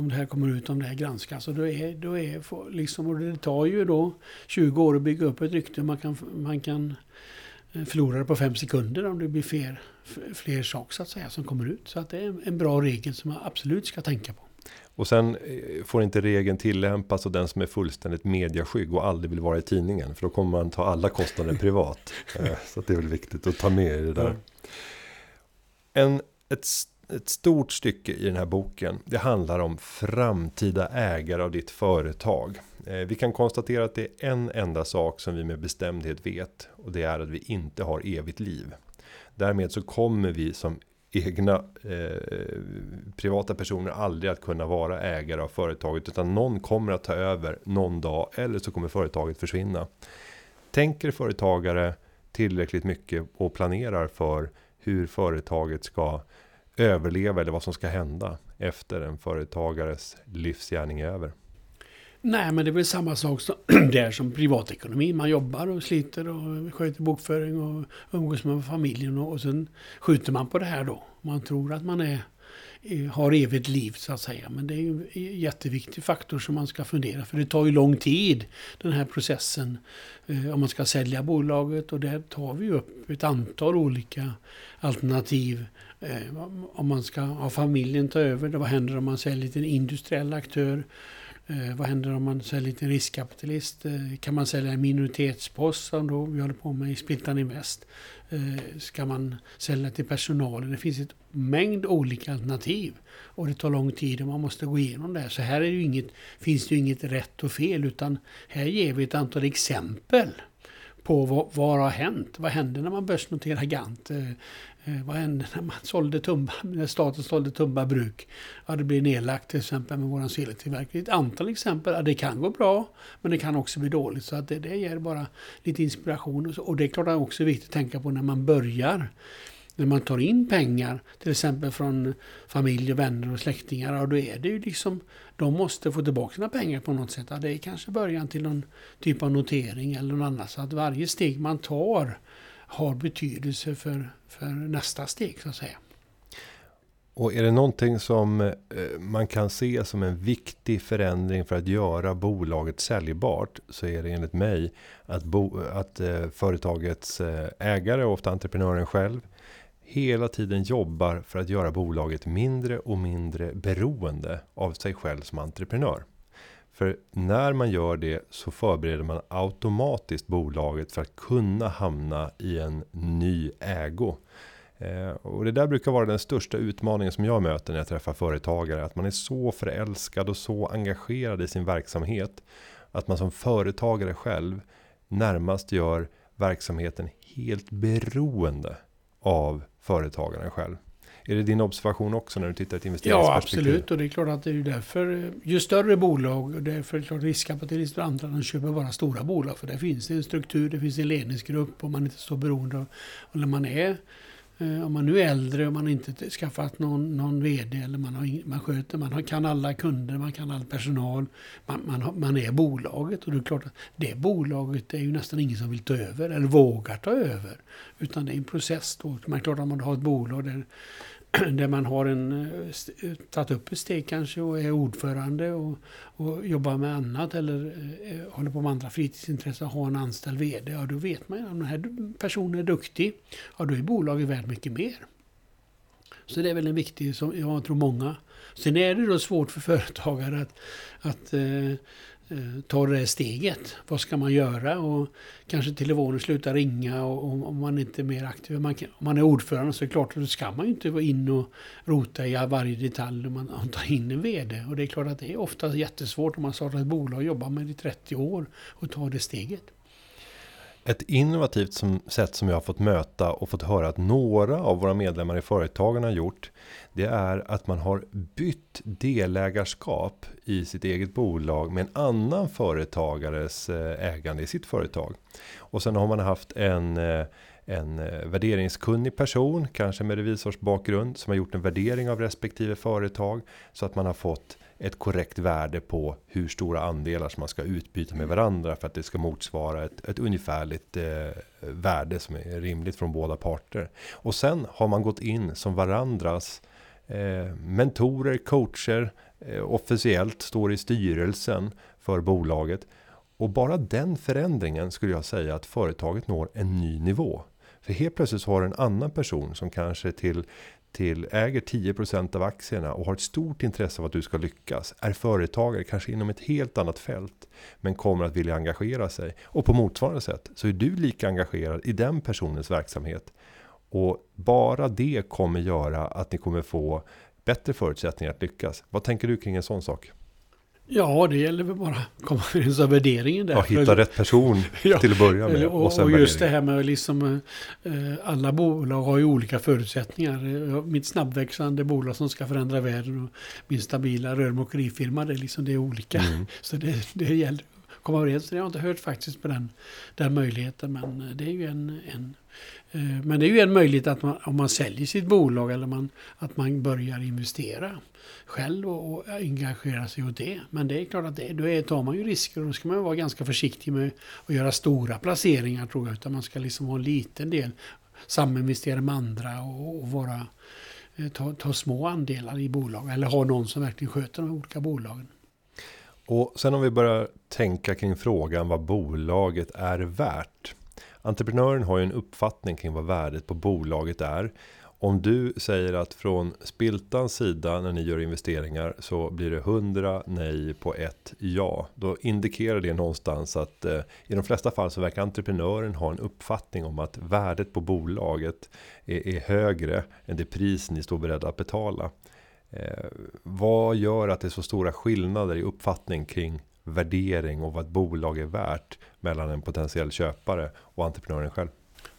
om det här kommer ut, om det här granskas. Och då är, då är, liksom, och det tar ju då 20 år att bygga upp ett rykte. Man kan, man kan eh, förlora det på fem sekunder om det blir fler, fler saker så att säga som kommer ut. Så att det är en bra regel som man absolut ska tänka på. Och sen eh, får inte regeln tillämpas och den som är fullständigt mediaskygg och aldrig vill vara i tidningen. För då kommer man ta alla kostnader (laughs) privat. Eh, så det är väl viktigt att ta med i det där. En, ett ett stort stycke i den här boken. Det handlar om framtida ägare av ditt företag. Eh, vi kan konstatera att det är en enda sak som vi med bestämdhet vet. Och det är att vi inte har evigt liv. Därmed så kommer vi som egna eh, privata personer aldrig att kunna vara ägare av företaget. Utan någon kommer att ta över någon dag. Eller så kommer företaget försvinna. Tänker företagare tillräckligt mycket och planerar för hur företaget ska överleva eller vad som ska hända efter en företagares livsgärning är över. Nej, men det är väl samma sak som, (clears throat) där som privatekonomi. Man jobbar och sliter och sköter bokföring och umgås med familjen och, och sen skjuter man på det här då. Man tror att man är, har evigt liv så att säga. Men det är ju en jätteviktig faktor som man ska fundera för det tar ju lång tid den här processen eh, om man ska sälja bolaget och där tar vi upp ett antal olika alternativ. Eh, om man ska ha familjen ta över, vad händer om man säljer till en industriell aktör? Eh, vad händer om man säljer till en riskkapitalist? Eh, kan man sälja en minoritetspost som då vi håller på med i Splittan Invest? Eh, ska man sälja till personalen? Det finns ett mängd olika alternativ. Och det tar lång tid och man måste gå igenom det. Så här är det ju inget, finns det ju inget rätt och fel utan här ger vi ett antal exempel på vad, vad har hänt. Vad händer när man börsnoterar Gant? Eh, Eh, vad hände när man sålde Tumba, (laughs) när staten sålde Tumba bruk? Ja, det blir nedlagt till exempel med våran silletillverkning. Ett antal exempel. Ja, det kan gå bra, men det kan också bli dåligt. Så att det, det ger bara lite inspiration. Och, så. och det är klart att det är också viktigt att tänka på när man börjar. När man tar in pengar, till exempel från familj, och vänner och släktingar, ja, då är det ju liksom, de måste få tillbaka sina pengar på något sätt. Ja, det är kanske början till någon typ av notering eller något annat. Så att varje steg man tar har betydelse för, för nästa steg så att säga. Och är det någonting som eh, man kan se som en viktig förändring för att göra bolaget säljbart så är det enligt mig att, bo, att eh, företagets eh, ägare, ofta entreprenören själv, hela tiden jobbar för att göra bolaget mindre och mindre beroende av sig själv som entreprenör. För när man gör det så förbereder man automatiskt bolaget för att kunna hamna i en ny ägo. Eh, och det där brukar vara den största utmaningen som jag möter när jag träffar företagare. Att man är så förälskad och så engagerad i sin verksamhet. Att man som företagare själv närmast gör verksamheten helt beroende av företagaren själv. Är det din observation också när du tittar i ett investeringsperspektiv? Ja, absolut. Och det är klart att det är därför, ju större bolag, därför är det klart riskkapitalister och andra, de köper bara stora bolag. För där finns det en struktur, det finns en ledningsgrupp och man är inte så beroende av, när man är Eh, om man nu är äldre och man inte skaffat någon, någon VD eller man, har, man sköter, man har, kan alla kunder, man kan all personal. Man, man, har, man är bolaget och det är klart att det bolaget är ju nästan ingen som vill ta över eller vågar ta över. Utan det är en process då. Man är klart att man har ett bolag där (clears throat) där man har en, eh, tagit upp ett steg kanske och är ordförande och, och jobbar med annat eller eh, håller på med andra fritidsintressen och har en anställd VD. Ja, då vet man ju om den här personen är duktig. Ja, då är bolaget värt mycket mer. Så det är väl en viktig, som jag tror många. Sen är det då svårt för företagare att, att Eh, Eh, tar det steget. Vad ska man göra? Och kanske telefonen slutar ringa och om man inte är mer aktiv. Man kan, om man är ordförande så är det klart att då ska man ju inte vara in och rota i varje detalj om man tar in en VD. Och det är klart att det är ofta jättesvårt om man startar ett bolag och jobbar med det i 30 år och tar det steget. Ett innovativt som, sätt som jag har fått möta och fått höra att några av våra medlemmar i företagen har gjort. Det är att man har bytt delägarskap i sitt eget bolag med en annan företagares eh, ägande i sitt företag. Och sen har man haft en eh, en eh, värderingskunnig person, kanske med revisorsbakgrund, som har gjort en värdering av respektive företag så att man har fått ett korrekt värde på hur stora andelar som man ska utbyta med varandra för att det ska motsvara ett, ett ungefärligt eh, värde som är rimligt från båda parter. Och sen har man gått in som varandras eh, mentorer, coacher, eh, officiellt står i styrelsen för bolaget. Och bara den förändringen skulle jag säga att företaget når en ny nivå. För helt plötsligt så har en annan person som kanske till till äger 10% av aktierna och har ett stort intresse av att du ska lyckas. Är företagare kanske inom ett helt annat fält. Men kommer att vilja engagera sig. Och på motsvarande sätt så är du lika engagerad i den personens verksamhet. Och bara det kommer göra att ni kommer få bättre förutsättningar att lyckas. Vad tänker du kring en sån sak? Ja, det gäller väl bara att komma överens om värderingen där. Ja, hitta rätt person (laughs) ja, till att börja med. Och, och, och just det här med liksom eh, alla bolag har ju olika förutsättningar. Mitt snabbväxande bolag som ska förändra världen och min stabila rörmokerifirma, det liksom det är olika. Mm. (laughs) Så det, det gäller komma överens. Jag har inte hört faktiskt på den, den möjligheten. Men det är ju en, en eh, Eh, men det är ju en möjlighet att man, om man säljer sitt bolag eller man, att man börjar investera själv och, och engagera sig åt det. Men det är klart att det, då är, tar man ju risker och då ska man vara ganska försiktig med att göra stora placeringar tror jag. Utan man ska liksom ha en liten del, saminvestera med andra och, och vara eh, ta, ta små andelar i bolag eller ha någon som verkligen sköter de olika bolagen. Och sen om vi börjar tänka kring frågan vad bolaget är värt. Entreprenören har ju en uppfattning kring vad värdet på bolaget är om du säger att från Spiltans sida när ni gör investeringar så blir det 100 nej på ett ja. Då indikerar det någonstans att eh, i de flesta fall så verkar entreprenören ha en uppfattning om att värdet på bolaget är, är högre än det pris ni står beredda att betala. Eh, vad gör att det är så stora skillnader i uppfattning kring värdering och vad ett bolag är värt mellan en potentiell köpare och entreprenören själv?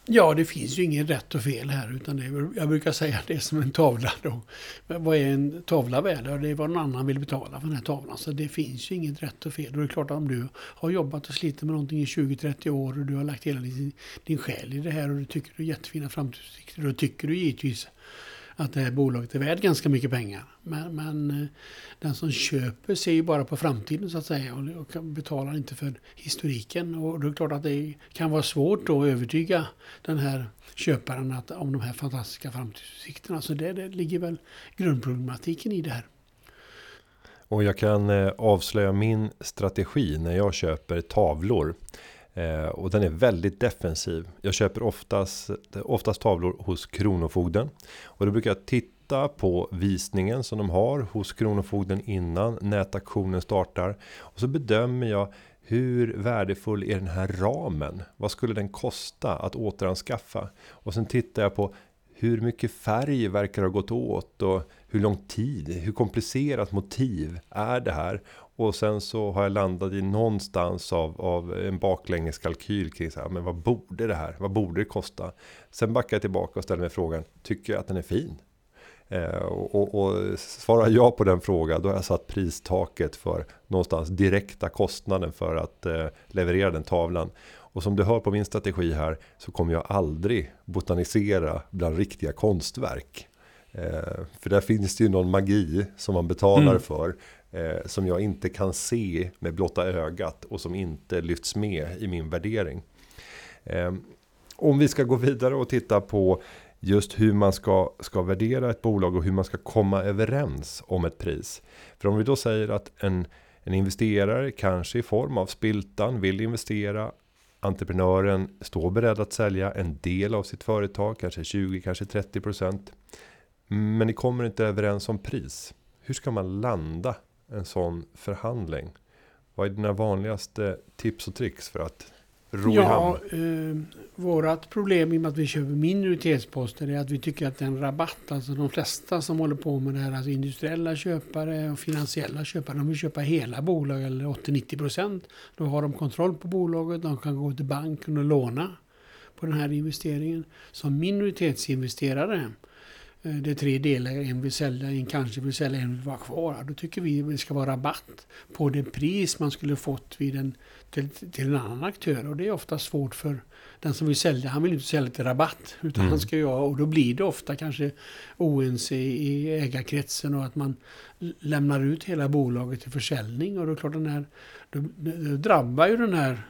Ja, det finns ju inget rätt och fel här. Utan det är, jag brukar säga att det är som en tavla. Då. Vad är en tavla värd? Det är vad någon annan vill betala för den här tavlan. Så det finns ju inget rätt och fel. Och det är klart att om du har jobbat och slitit med någonting i 20-30 år och du har lagt hela din, din själ i det här och du tycker du har jättefina framtidsutsikter. Då tycker du givetvis att det här bolaget är värt ganska mycket pengar. Men, men eh, den som köper ser ju bara på framtiden så att säga och, och betalar inte för historiken. Och det är klart att det kan vara svårt då att övertyga den här köparen att, om de här fantastiska framtidsutsikterna. Så det, det ligger väl grundproblematiken i det här. Och jag kan eh, avslöja min strategi när jag köper tavlor. Eh, och den är väldigt defensiv. Jag köper oftast, oftast tavlor hos Kronofogden. Och då brukar jag titta på visningen som de har hos Kronofogden innan nätaktionen startar. Och så bedömer jag hur värdefull är den här ramen? Vad skulle den kosta att återanskaffa? Och sen tittar jag på hur mycket färg verkar ha gått åt och hur lång tid, hur komplicerat motiv är det här? Och sen så har jag landat i någonstans av, av en baklängeskalkyl kring så här, men vad borde det här, vad borde det kosta? Sen backar jag tillbaka och ställer mig frågan, tycker jag att den är fin? Eh, och, och, och svarar jag på den frågan, då har jag satt pristaket för någonstans direkta kostnaden för att eh, leverera den tavlan. Och som du hör på min strategi här så kommer jag aldrig botanisera bland riktiga konstverk. Eh, för där finns det ju någon magi som man betalar mm. för. Eh, som jag inte kan se med blotta ögat och som inte lyfts med i min värdering. Eh, om vi ska gå vidare och titta på just hur man ska, ska värdera ett bolag och hur man ska komma överens om ett pris. För om vi då säger att en, en investerare, kanske i form av Spiltan, vill investera entreprenören står beredd att sälja en del av sitt företag, kanske 20, kanske 30 procent. Men ni kommer inte överens om pris. Hur ska man landa en sån förhandling? Vad är dina vanligaste tips och tricks för att ro ja, i hamn? Eh, vårat problem i och med att vi köper minoritetsposter är att vi tycker att den rabatt, alltså de flesta som håller på med det här, alltså industriella köpare och finansiella köpare, de vill köpa hela bolag eller 80-90 procent. Då har de kontroll på bolaget, de kan gå till banken och låna på den här investeringen. Som minoritetsinvesterare det är tre delar, en vill sälja, en kanske vill sälja, en vill vara kvar. Då tycker vi att det ska vara rabatt på det pris man skulle fått vid en, till, till en annan aktör. Och det är ofta svårt för den som vill sälja. Han vill inte sälja till rabatt. Utan mm. han ska ha, och då blir det ofta kanske oense i ägarkretsen och att man lämnar ut hela bolaget till försäljning. Och då klart den här, då, då drabbar ju den här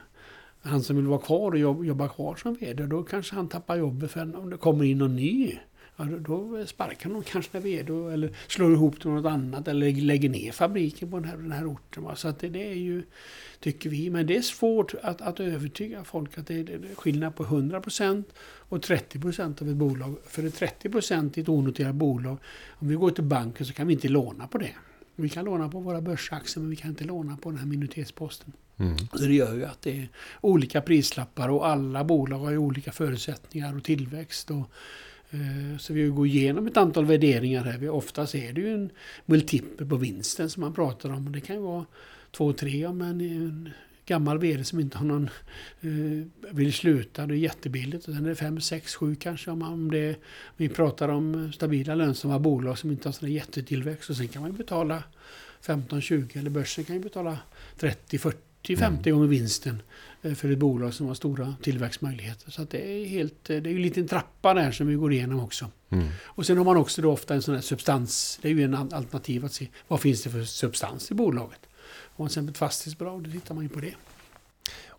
han som vill vara kvar och jobba kvar som vd. Då kanske han tappar jobbet för om det kommer in någon ny Ja, då, sparkar de kanske när vi är då, eller slår ihop till något annat eller lägger ner fabriken på den här, den här orten. Va? Så att det, det, är ju, tycker vi, men det är svårt att, att övertyga folk att det är, det är skillnad på 100% och 30% av ett bolag. För det 30% i ett onoterat bolag, om vi går till banken så kan vi inte låna på det. Vi kan låna på våra börsaktier men vi kan inte låna på den här minoritetsposten. Mm. Så det gör ju att det är olika prislappar och alla bolag har ju olika förutsättningar och tillväxt. Och Eh, så vi går igenom ett antal värderingar här. Oftast är det ju en multipel på vinsten som man pratar om. Det kan ju vara två, tre om en, en gammal vd som inte har någon, eh, vill sluta. Det är jättebilligt. Och sen är det fem, sex, sju kanske om, om det, vi pratar om stabila lönsamma bolag som inte har sån jättetillväxt. Och sen kan man betala 15, 20 eller börsen kan ju betala 30, 40 40-50 gånger vinsten eh, för ett bolag som har stora tillväxtmöjligheter. Så det är helt, eh, det är ju en liten trappa där som vi går igenom också. Mm. Och sen har man också då ofta en sån här substans. Det är ju en alternativ att se vad finns det för substans i bolaget. Om man till exempel ett fastighetsbolag, då tittar man ju på det.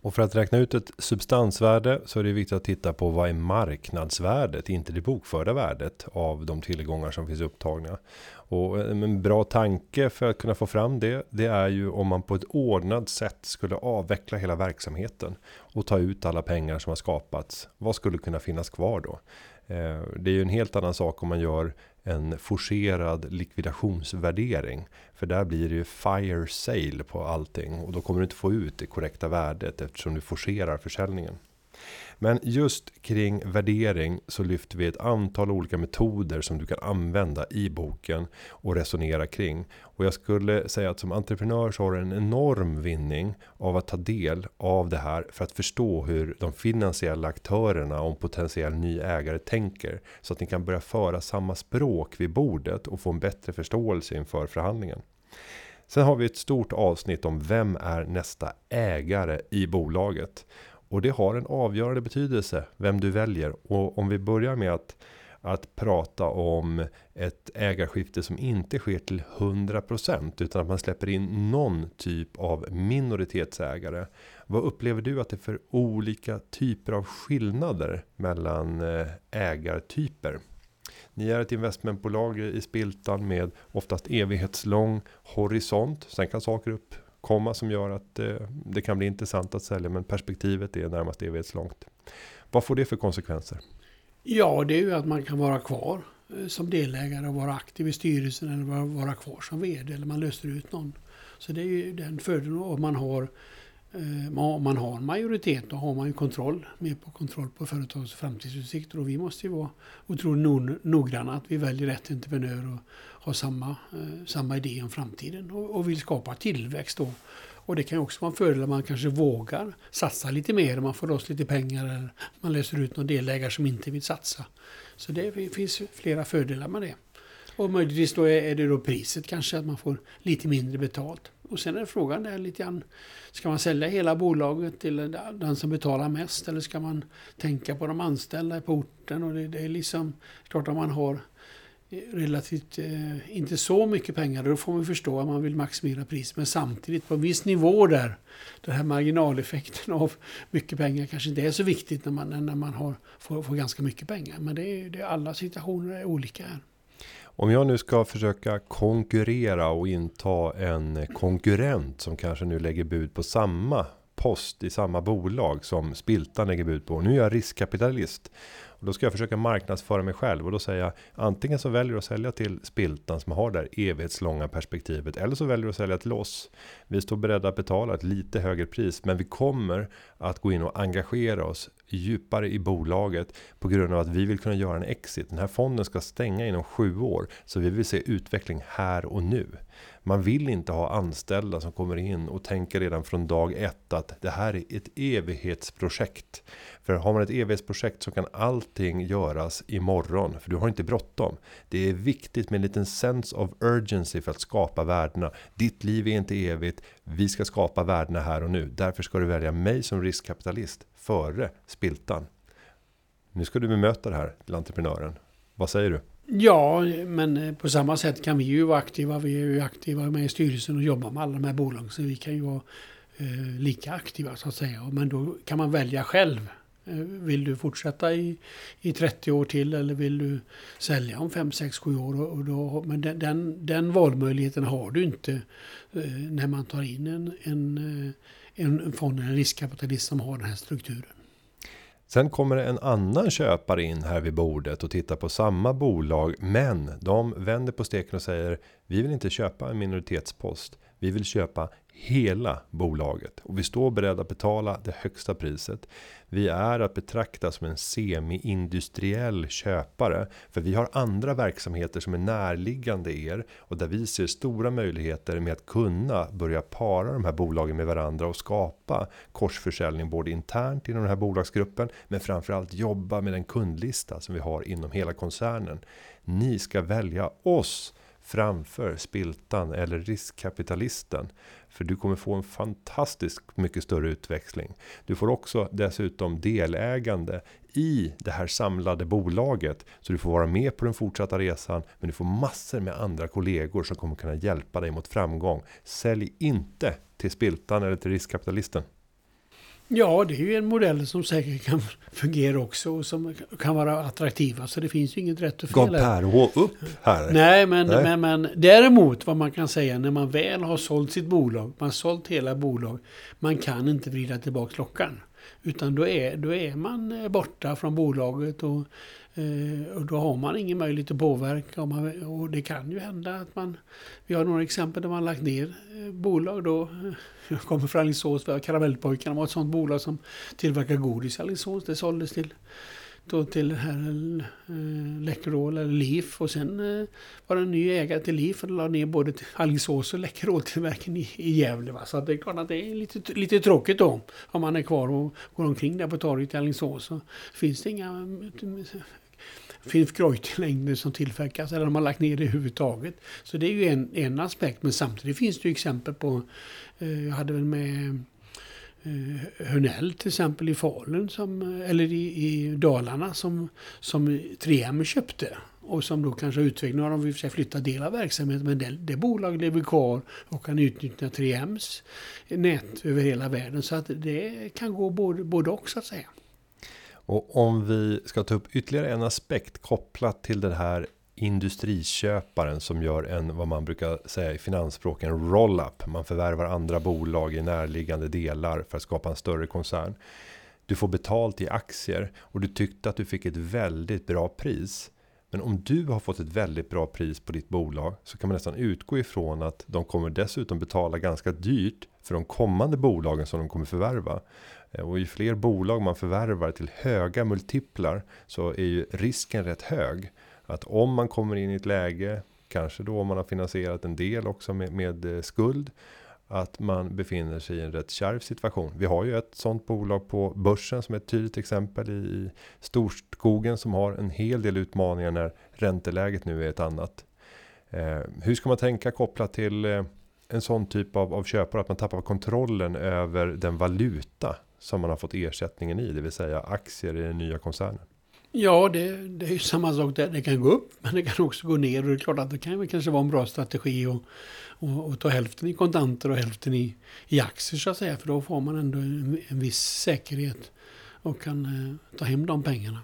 Och för att räkna ut ett substansvärde så är det viktigt att titta på vad är marknadsvärdet, inte det bokförda värdet av de tillgångar som finns upptagna. Och en bra tanke för att kunna få fram det, det är ju om man på ett ordnat sätt skulle avveckla hela verksamheten och ta ut alla pengar som har skapats. Vad skulle kunna finnas kvar då? Eh, det är ju en helt annan sak om man gör en forcerad likvidationsvärdering. För där blir det ju fire sale på allting och då kommer du inte få ut det korrekta värdet eftersom du forcerar försäljningen. Men just kring värdering så lyfter vi ett antal olika metoder som du kan använda i boken och resonera kring. Och jag skulle säga att som entreprenör så har du en enorm vinning av att ta del av det här för att förstå hur de finansiella aktörerna och potentiell ny ägare tänker. Så att ni kan börja föra samma språk vid bordet och få en bättre förståelse inför förhandlingen. Sen har vi ett stort avsnitt om vem är nästa ägare i bolaget. Och det har en avgörande betydelse vem du väljer. Och om vi börjar med att, att prata om ett ägarskifte som inte sker till 100% utan att man släpper in någon typ av minoritetsägare. Vad upplever du att det är för olika typer av skillnader mellan eh, ägartyper? Ni är ett investmentbolag i Spiltan med oftast evighetslång horisont. Sen kan saker upp komma som gör att eh, det kan bli intressant att sälja men perspektivet är närmast evighetslångt. Vad får det för konsekvenser? Ja, det är ju att man kan vara kvar eh, som delägare och vara aktiv i styrelsen eller vara, kvar som vd eller man löser ut någon. Så det är ju den fördelen om man har eh, om man har en majoritet då har man ju kontroll, mer på kontroll på företagets framtidsutsikter och vi måste ju vara otroligt noggranna att vi väljer rätt entreprenör och har samma, eh, samma idé om framtiden och, och vill skapa tillväxt då. Och det kan också vara en fördel att man kanske vågar satsa lite mer, man får loss lite pengar eller man löser ut någon delägare som inte vill satsa. Så det finns flera fördelar med det. Och möjligtvis då är är det då priset kanske, att man får lite mindre betalt. Och sen är frågan där lite grann, ska man sälja hela bolaget till den som betalar mest eller ska man tänka på de anställda på orten? Och det, det är liksom, klart om man har relativt eh, inte så mycket pengar, då får man förstå att man vill maximera priset. Men samtidigt på en viss nivå där, den här marginaleffekten av mycket pengar kanske inte är så viktigt när man, när man har, får, får ganska mycket pengar. Men det är, det är alla situationer är olika här. Om jag nu ska försöka konkurrera och inta en konkurrent som kanske nu lägger bud på samma post i samma bolag som Spiltan lägger bud på. Nu är jag riskkapitalist. Och då ska jag försöka marknadsföra mig själv och då säger jag antingen så väljer du att sälja till Spiltan som har det här evighetslånga perspektivet eller så väljer du att sälja till oss. Vi står beredda att betala ett lite högre pris men vi kommer att gå in och engagera oss djupare i bolaget på grund av att vi vill kunna göra en exit. Den här fonden ska stänga inom sju år så vi vill se utveckling här och nu. Man vill inte ha anställda som kommer in och tänker redan från dag ett att det här är ett evighetsprojekt. För har man ett evighetsprojekt så kan allting göras imorgon. För du har inte bråttom. Det är viktigt med en liten sense of urgency för att skapa värdena. Ditt liv är inte evigt. Vi ska skapa värdena här och nu. Därför ska du välja mig som riskkapitalist före Spiltan. Nu ska du bemöta det här till entreprenören. Vad säger du? Ja, men eh, på samma sätt kan vi ju vara aktiva. Vi är ju aktiva med i styrelsen och jobbar med alla de här bolagen. Så vi kan ju vara eh, lika aktiva så att säga. Men då kan man välja själv. Eh, vill du fortsätta i, i 30 år till eller vill du sälja om 5, 6, 7 år? Och då, men den, den, den valmöjligheten har du inte eh, när man tar in en, en, eh, en fond, en riskkapitalist som har den här strukturen. Sen kommer det en annan köpare in här vid bordet och tittar på samma bolag. Men de vänder på steken och säger vi vill inte köpa en minoritetspost. Vi vill köpa hela bolaget och vi står beredda att betala det högsta priset. Vi är att betrakta som en semi-industriell köpare för vi har andra verksamheter som är närliggande er och där vi ser stora möjligheter med att kunna börja para de här bolagen med varandra och skapa korsförsäljning både internt inom den här bolagsgruppen men framförallt jobba med den kundlista som vi har inom hela koncernen. Ni ska välja oss framför spiltan eller riskkapitalisten. För du kommer få en fantastiskt mycket större utväxling. Du får också dessutom delägande i det här samlade bolaget. Så du får vara med på den fortsatta resan. Men du får massor med andra kollegor som kommer kunna hjälpa dig mot framgång. Sälj inte till spiltan eller till riskkapitalisten. Ja, det är ju en modell som säkert kan (laughs) fungera också och som kan vara attraktiva. Så det finns ju inget rätt och fel. Gav Per upp här? Nej men, Nej. Men, men däremot vad man kan säga när man väl har sålt sitt bolag, man har sålt hela bolag, man kan inte vrida tillbaka klockan. Utan då är, då är man eh, borta från bolaget och, eh, och då har man ingen möjlighet att påverka. Och, man, och, det kan ju hända att man... Vi har några exempel där man lagt ner eh, bolag då. (laughs) Jag kommer från Alingsås, Karamellpojkarna var ett sånt bolag som tillverkar godis i Alingsås. Det såldes till då till här eh, Läkerol eller Leaf och sen eh, var det en ny ägare till Leaf och la ner både Alingsås och Läkerol-tillverkningen i, i Gävle. Va? Så det är klart att det är lite, lite tråkigt då om man är kvar och går omkring där på torget i Alingsås. Så finns det inga finns Kreuterlängder som tillverkas eller de har lagt ner det överhuvudtaget. Så det är ju en, en aspekt men samtidigt finns det ju exempel på, eh, jag hade väl med eh, Hörnell till exempel i Falun, som, eller i, i Dalarna som, som 3M köpte. Och som då kanske utvecklar, nu har de i och för sig flyttat del av verksamheten, men det, det bolaget lever kvar och kan utnyttja 3Ms nät över hela världen. Så att det kan gå både, både och så att säga. Och om vi ska ta upp ytterligare en aspekt kopplat till den här industriköparen som gör en vad man brukar säga i finansspråk en roll-up. Man förvärvar andra bolag i närliggande delar för att skapa en större koncern. Du får betalt i aktier och du tyckte att du fick ett väldigt bra pris. Men om du har fått ett väldigt bra pris på ditt bolag så kan man nästan utgå ifrån att de kommer dessutom betala ganska dyrt för de kommande bolagen som de kommer förvärva. Eh, och ju fler bolag man förvärvar till höga multiplar så är ju risken rätt hög att om man kommer in i ett läge, kanske då om man har finansierat en del också med, med eh, skuld, att man befinner sig i en rätt kärv situation. Vi har ju ett sånt bolag på börsen som är ett tydligt exempel i Storskogen som har en hel del utmaningar när ränteläget nu är ett annat. Eh, hur ska man tänka kopplat till eh, en sån typ av, av köpare att man tappar kontrollen över den valuta som man har fått ersättningen i, det vill säga aktier i den nya koncernen. Ja, det, det är ju samma sak där. Det kan gå upp, men det kan också gå ner. Och det är klart att det kan kanske vara en bra strategi att och, och ta hälften i kontanter och hälften i, i aktier så att säga. För då får man ändå en, en viss säkerhet och kan eh, ta hem de pengarna.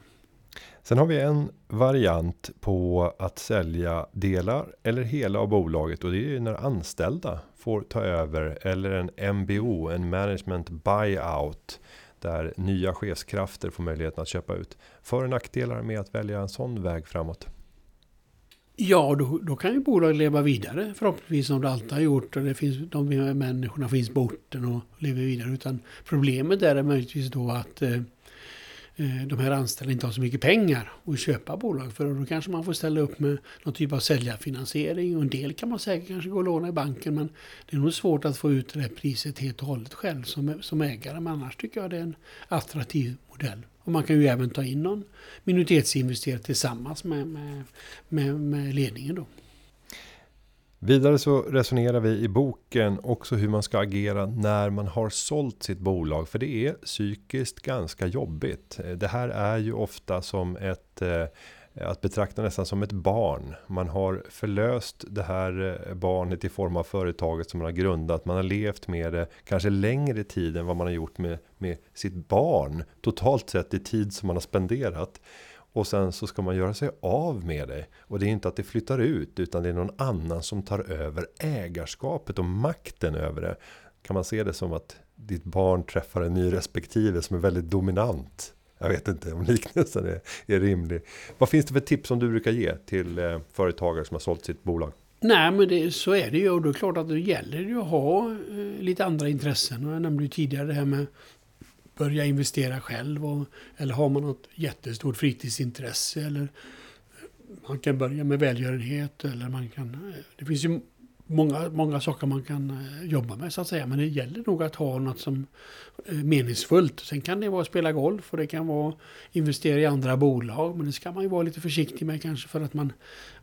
Sen har vi en variant på att sälja delar eller hela av bolaget och det är när anställda får ta över eller en MBO, en management buyout där nya chefskrafter får möjligheten att köpa ut. För och nackdelar med att välja en sån väg framåt? Ja, då, då kan ju bolaget leva vidare förhoppningsvis som det alltid har gjort. Och det finns, de människorna finns på orten och lever vidare. Utan problemet är möjligtvis då att Eh, Eh, de här anställda inte har så mycket pengar att köpa bolag för. Och då kanske man får ställa upp med någon typ av säljarfinansiering. Och en del kan man säkert kanske gå och låna i banken. Men det är nog svårt att få ut det här priset helt och hållet själv som, som ägare. Men annars tycker jag det är en attraktiv modell. Och man kan ju även ta in någon minoritetsinvesterare tillsammans med, med, med, med ledningen då. Vidare så resonerar vi i boken också hur man ska agera när man har sålt sitt bolag. För det är psykiskt ganska jobbigt. Eh, det här är ju ofta som ett eh, att betrakta nästan som ett barn. Man har förlöst det här eh, barnet i form av företaget som man har grundat. Man har levt med det kanske längre tid än vad man har gjort med, med sitt barn. Totalt sett i tid som man har spenderat. Och sen så ska man göra sig av med det. Och det är inte att det flyttar ut utan det är någon annan som tar över ägarskapet och makten över det. Kan man se det som att ditt barn träffar en ny respektive som är väldigt dominant. Jag vet inte om liknelsen är, är rimlig. Vad finns det för tips som du brukar ge till eh, företagare som har sålt sitt bolag? Nej, men det, så är det ju. Och då är det klart att det gäller ju att ha eh, lite andra intressen. Och jag nämnde ju tidigare det här med börja investera själv? Och, eller har man något jättestort fritidsintresse? Eller man kan börja med välgörenhet. Eller man kan, det finns ju många, många saker man kan eh, jobba med så att säga. Men det gäller nog att ha något som är meningsfullt. Sen kan det vara att spela golf och det kan vara investera i andra bolag. Men det ska man ju vara lite försiktig med kanske för att man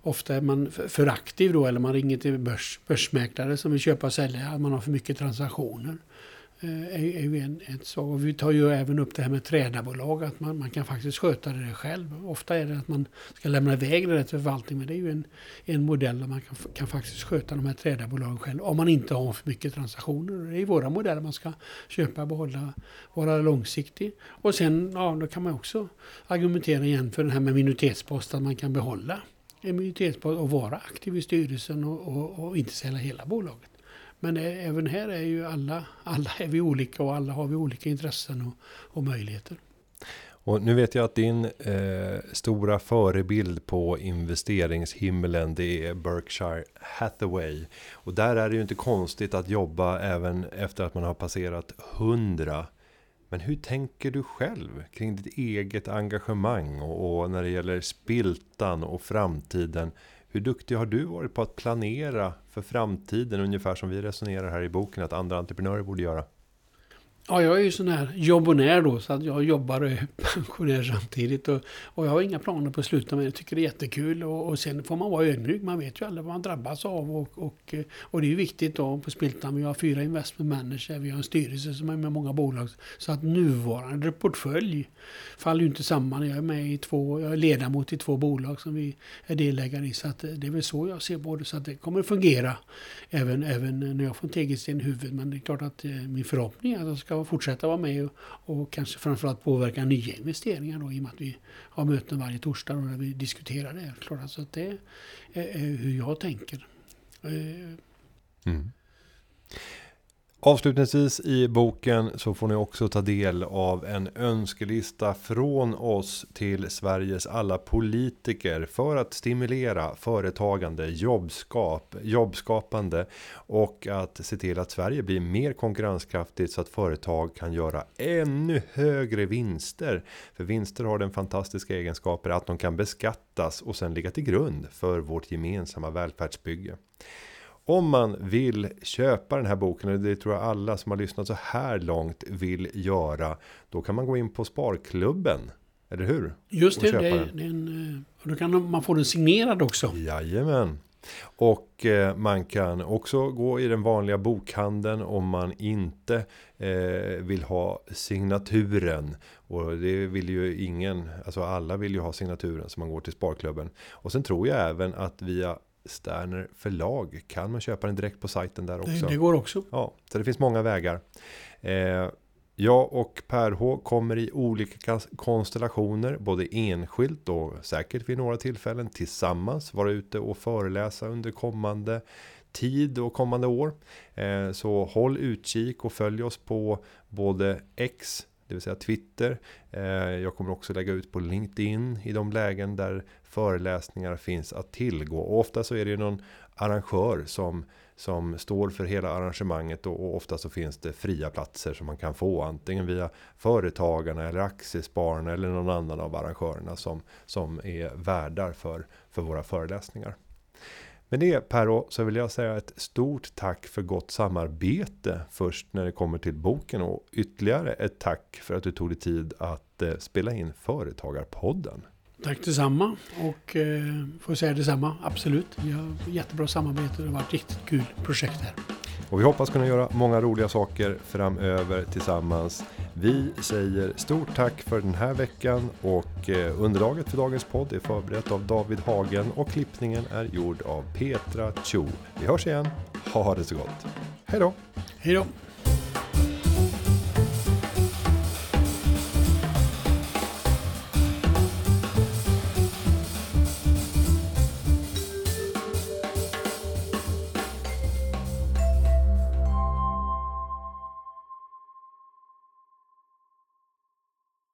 ofta är man för aktiv då. Eller man ringer till börs, börsmäklare som vill köpa och sälja. Man har för mycket transaktioner. Eh, är, är ju en, ett så. Och vi tar ju även upp det här med trädarbolag, att man, man kan faktiskt sköta det själv. Ofta är det att man ska lämna iväg det till förvaltning, men det är ju en, en modell där man kan, kan faktiskt sköta de här trädarbolagen själv, om man inte har för mycket transaktioner. Det är våra modeller man ska köpa, behålla, vara långsiktig. Och sen, ja, då kan man också argumentera igen för den här med minoritetspost, att man kan behålla en minoritetspost och vara aktiv i styrelsen och, och, och inte sälja hela bolaget. Men även här är ju alla, alla är vi olika och alla har vi olika intressen och, och möjligheter. Och nu vet jag att din eh, stora förebild på investeringshimlen det är Berkshire Hathaway. Och där är det ju inte konstigt att jobba även efter att man har passerat hundra. Men hur tänker du själv kring ditt eget engagemang och, och när det gäller spiltan och framtiden? Hur duktig har du varit på att planera för framtiden? Ungefär som vi resonerar här i boken att andra entreprenörer borde göra. Ja, jag är ju sån här jobbonär då, så att jag jobbar och är (laughs) pensionär samtidigt. Och, och jag har inga planer på att sluta, med det. jag tycker det är jättekul. Och, och sen får man vara ödmjuk, man vet ju aldrig vad man drabbas av. Och, och, och det är ju viktigt då på Spiltan, vi har fyra investment managers, vi har en styrelse som är med många bolag. Så att nuvarande portfölj faller ju inte samman. Jag är med i två, jag är ledamot i två bolag som vi är delägare i. Så att det är väl så jag ser på det. Så att det kommer att fungera även, även när jag får en tegelsten i huvudet. Men det är klart att eh, min förhoppning är att jag ska fortsätta vara med och, och kanske framförallt påverka nya investeringar då, i och med att vi har möten varje torsdag och där vi diskuterar det. Klart, alltså att det är, hur jag tänker. Eh, mm. Avslutningsvis i boken så får ni också ta del av en önskelista från oss till Sveriges alla politiker för att stimulera företagande, jobbskap, jobbskapande och att se till att Sverige blir mer konkurrenskraftigt så att företag kan göra ännu högre vinster. För vinster har den fantastiska egenskapen att de kan beskattas och sen ligga till grund för vårt gemensamma välfärdsbygge. Om man vill köpa den här boken, och det tror jag alla som har lyssnat så här långt vill göra. Då kan man gå in på Sparklubben. Eller hur? Just det, det är, det är en, eh, då kan man få den signerad också. Jajamän. Och eh, man kan också gå i den vanliga bokhandeln om man inte eh, vill ha signaturen. Och det vill ju ingen, alltså alla vill ju ha signaturen så man går till Sparklubben. Och sen tror jag även att via Sterner förlag kan man köpa den direkt på sajten där också. Det, går också. Ja, så det finns många vägar. Eh, jag och Per H kommer i olika konstellationer, både enskilt och säkert vid några tillfällen tillsammans vara ute och föreläsa under kommande tid och kommande år. Eh, så håll utkik och följ oss på både X det vill säga Twitter. Eh, jag kommer också lägga ut på LinkedIn i de lägen där föreläsningar finns att tillgå. Och ofta så är det någon arrangör som, som står för hela arrangemanget och, och ofta så finns det fria platser som man kan få antingen via Företagarna eller Aktiespararna eller någon annan av arrangörerna som, som är värdar för, för våra föreläsningar. Med det Perro så vill jag säga ett stort tack för gott samarbete först när det kommer till boken och ytterligare ett tack för att du tog dig tid att eh, spela in Företagarpodden. Tack detsamma och eh, får säga detsamma, absolut. Vi har jättebra samarbete och det har varit ett riktigt kul projekt här. Och vi hoppas kunna göra många roliga saker framöver tillsammans. Vi säger stort tack för den här veckan och eh, underlaget för dagens podd är förberett av David Hagen och klippningen är gjord av Petra Cho. Vi hörs igen. Ha det så gott. Hej då! Hej då!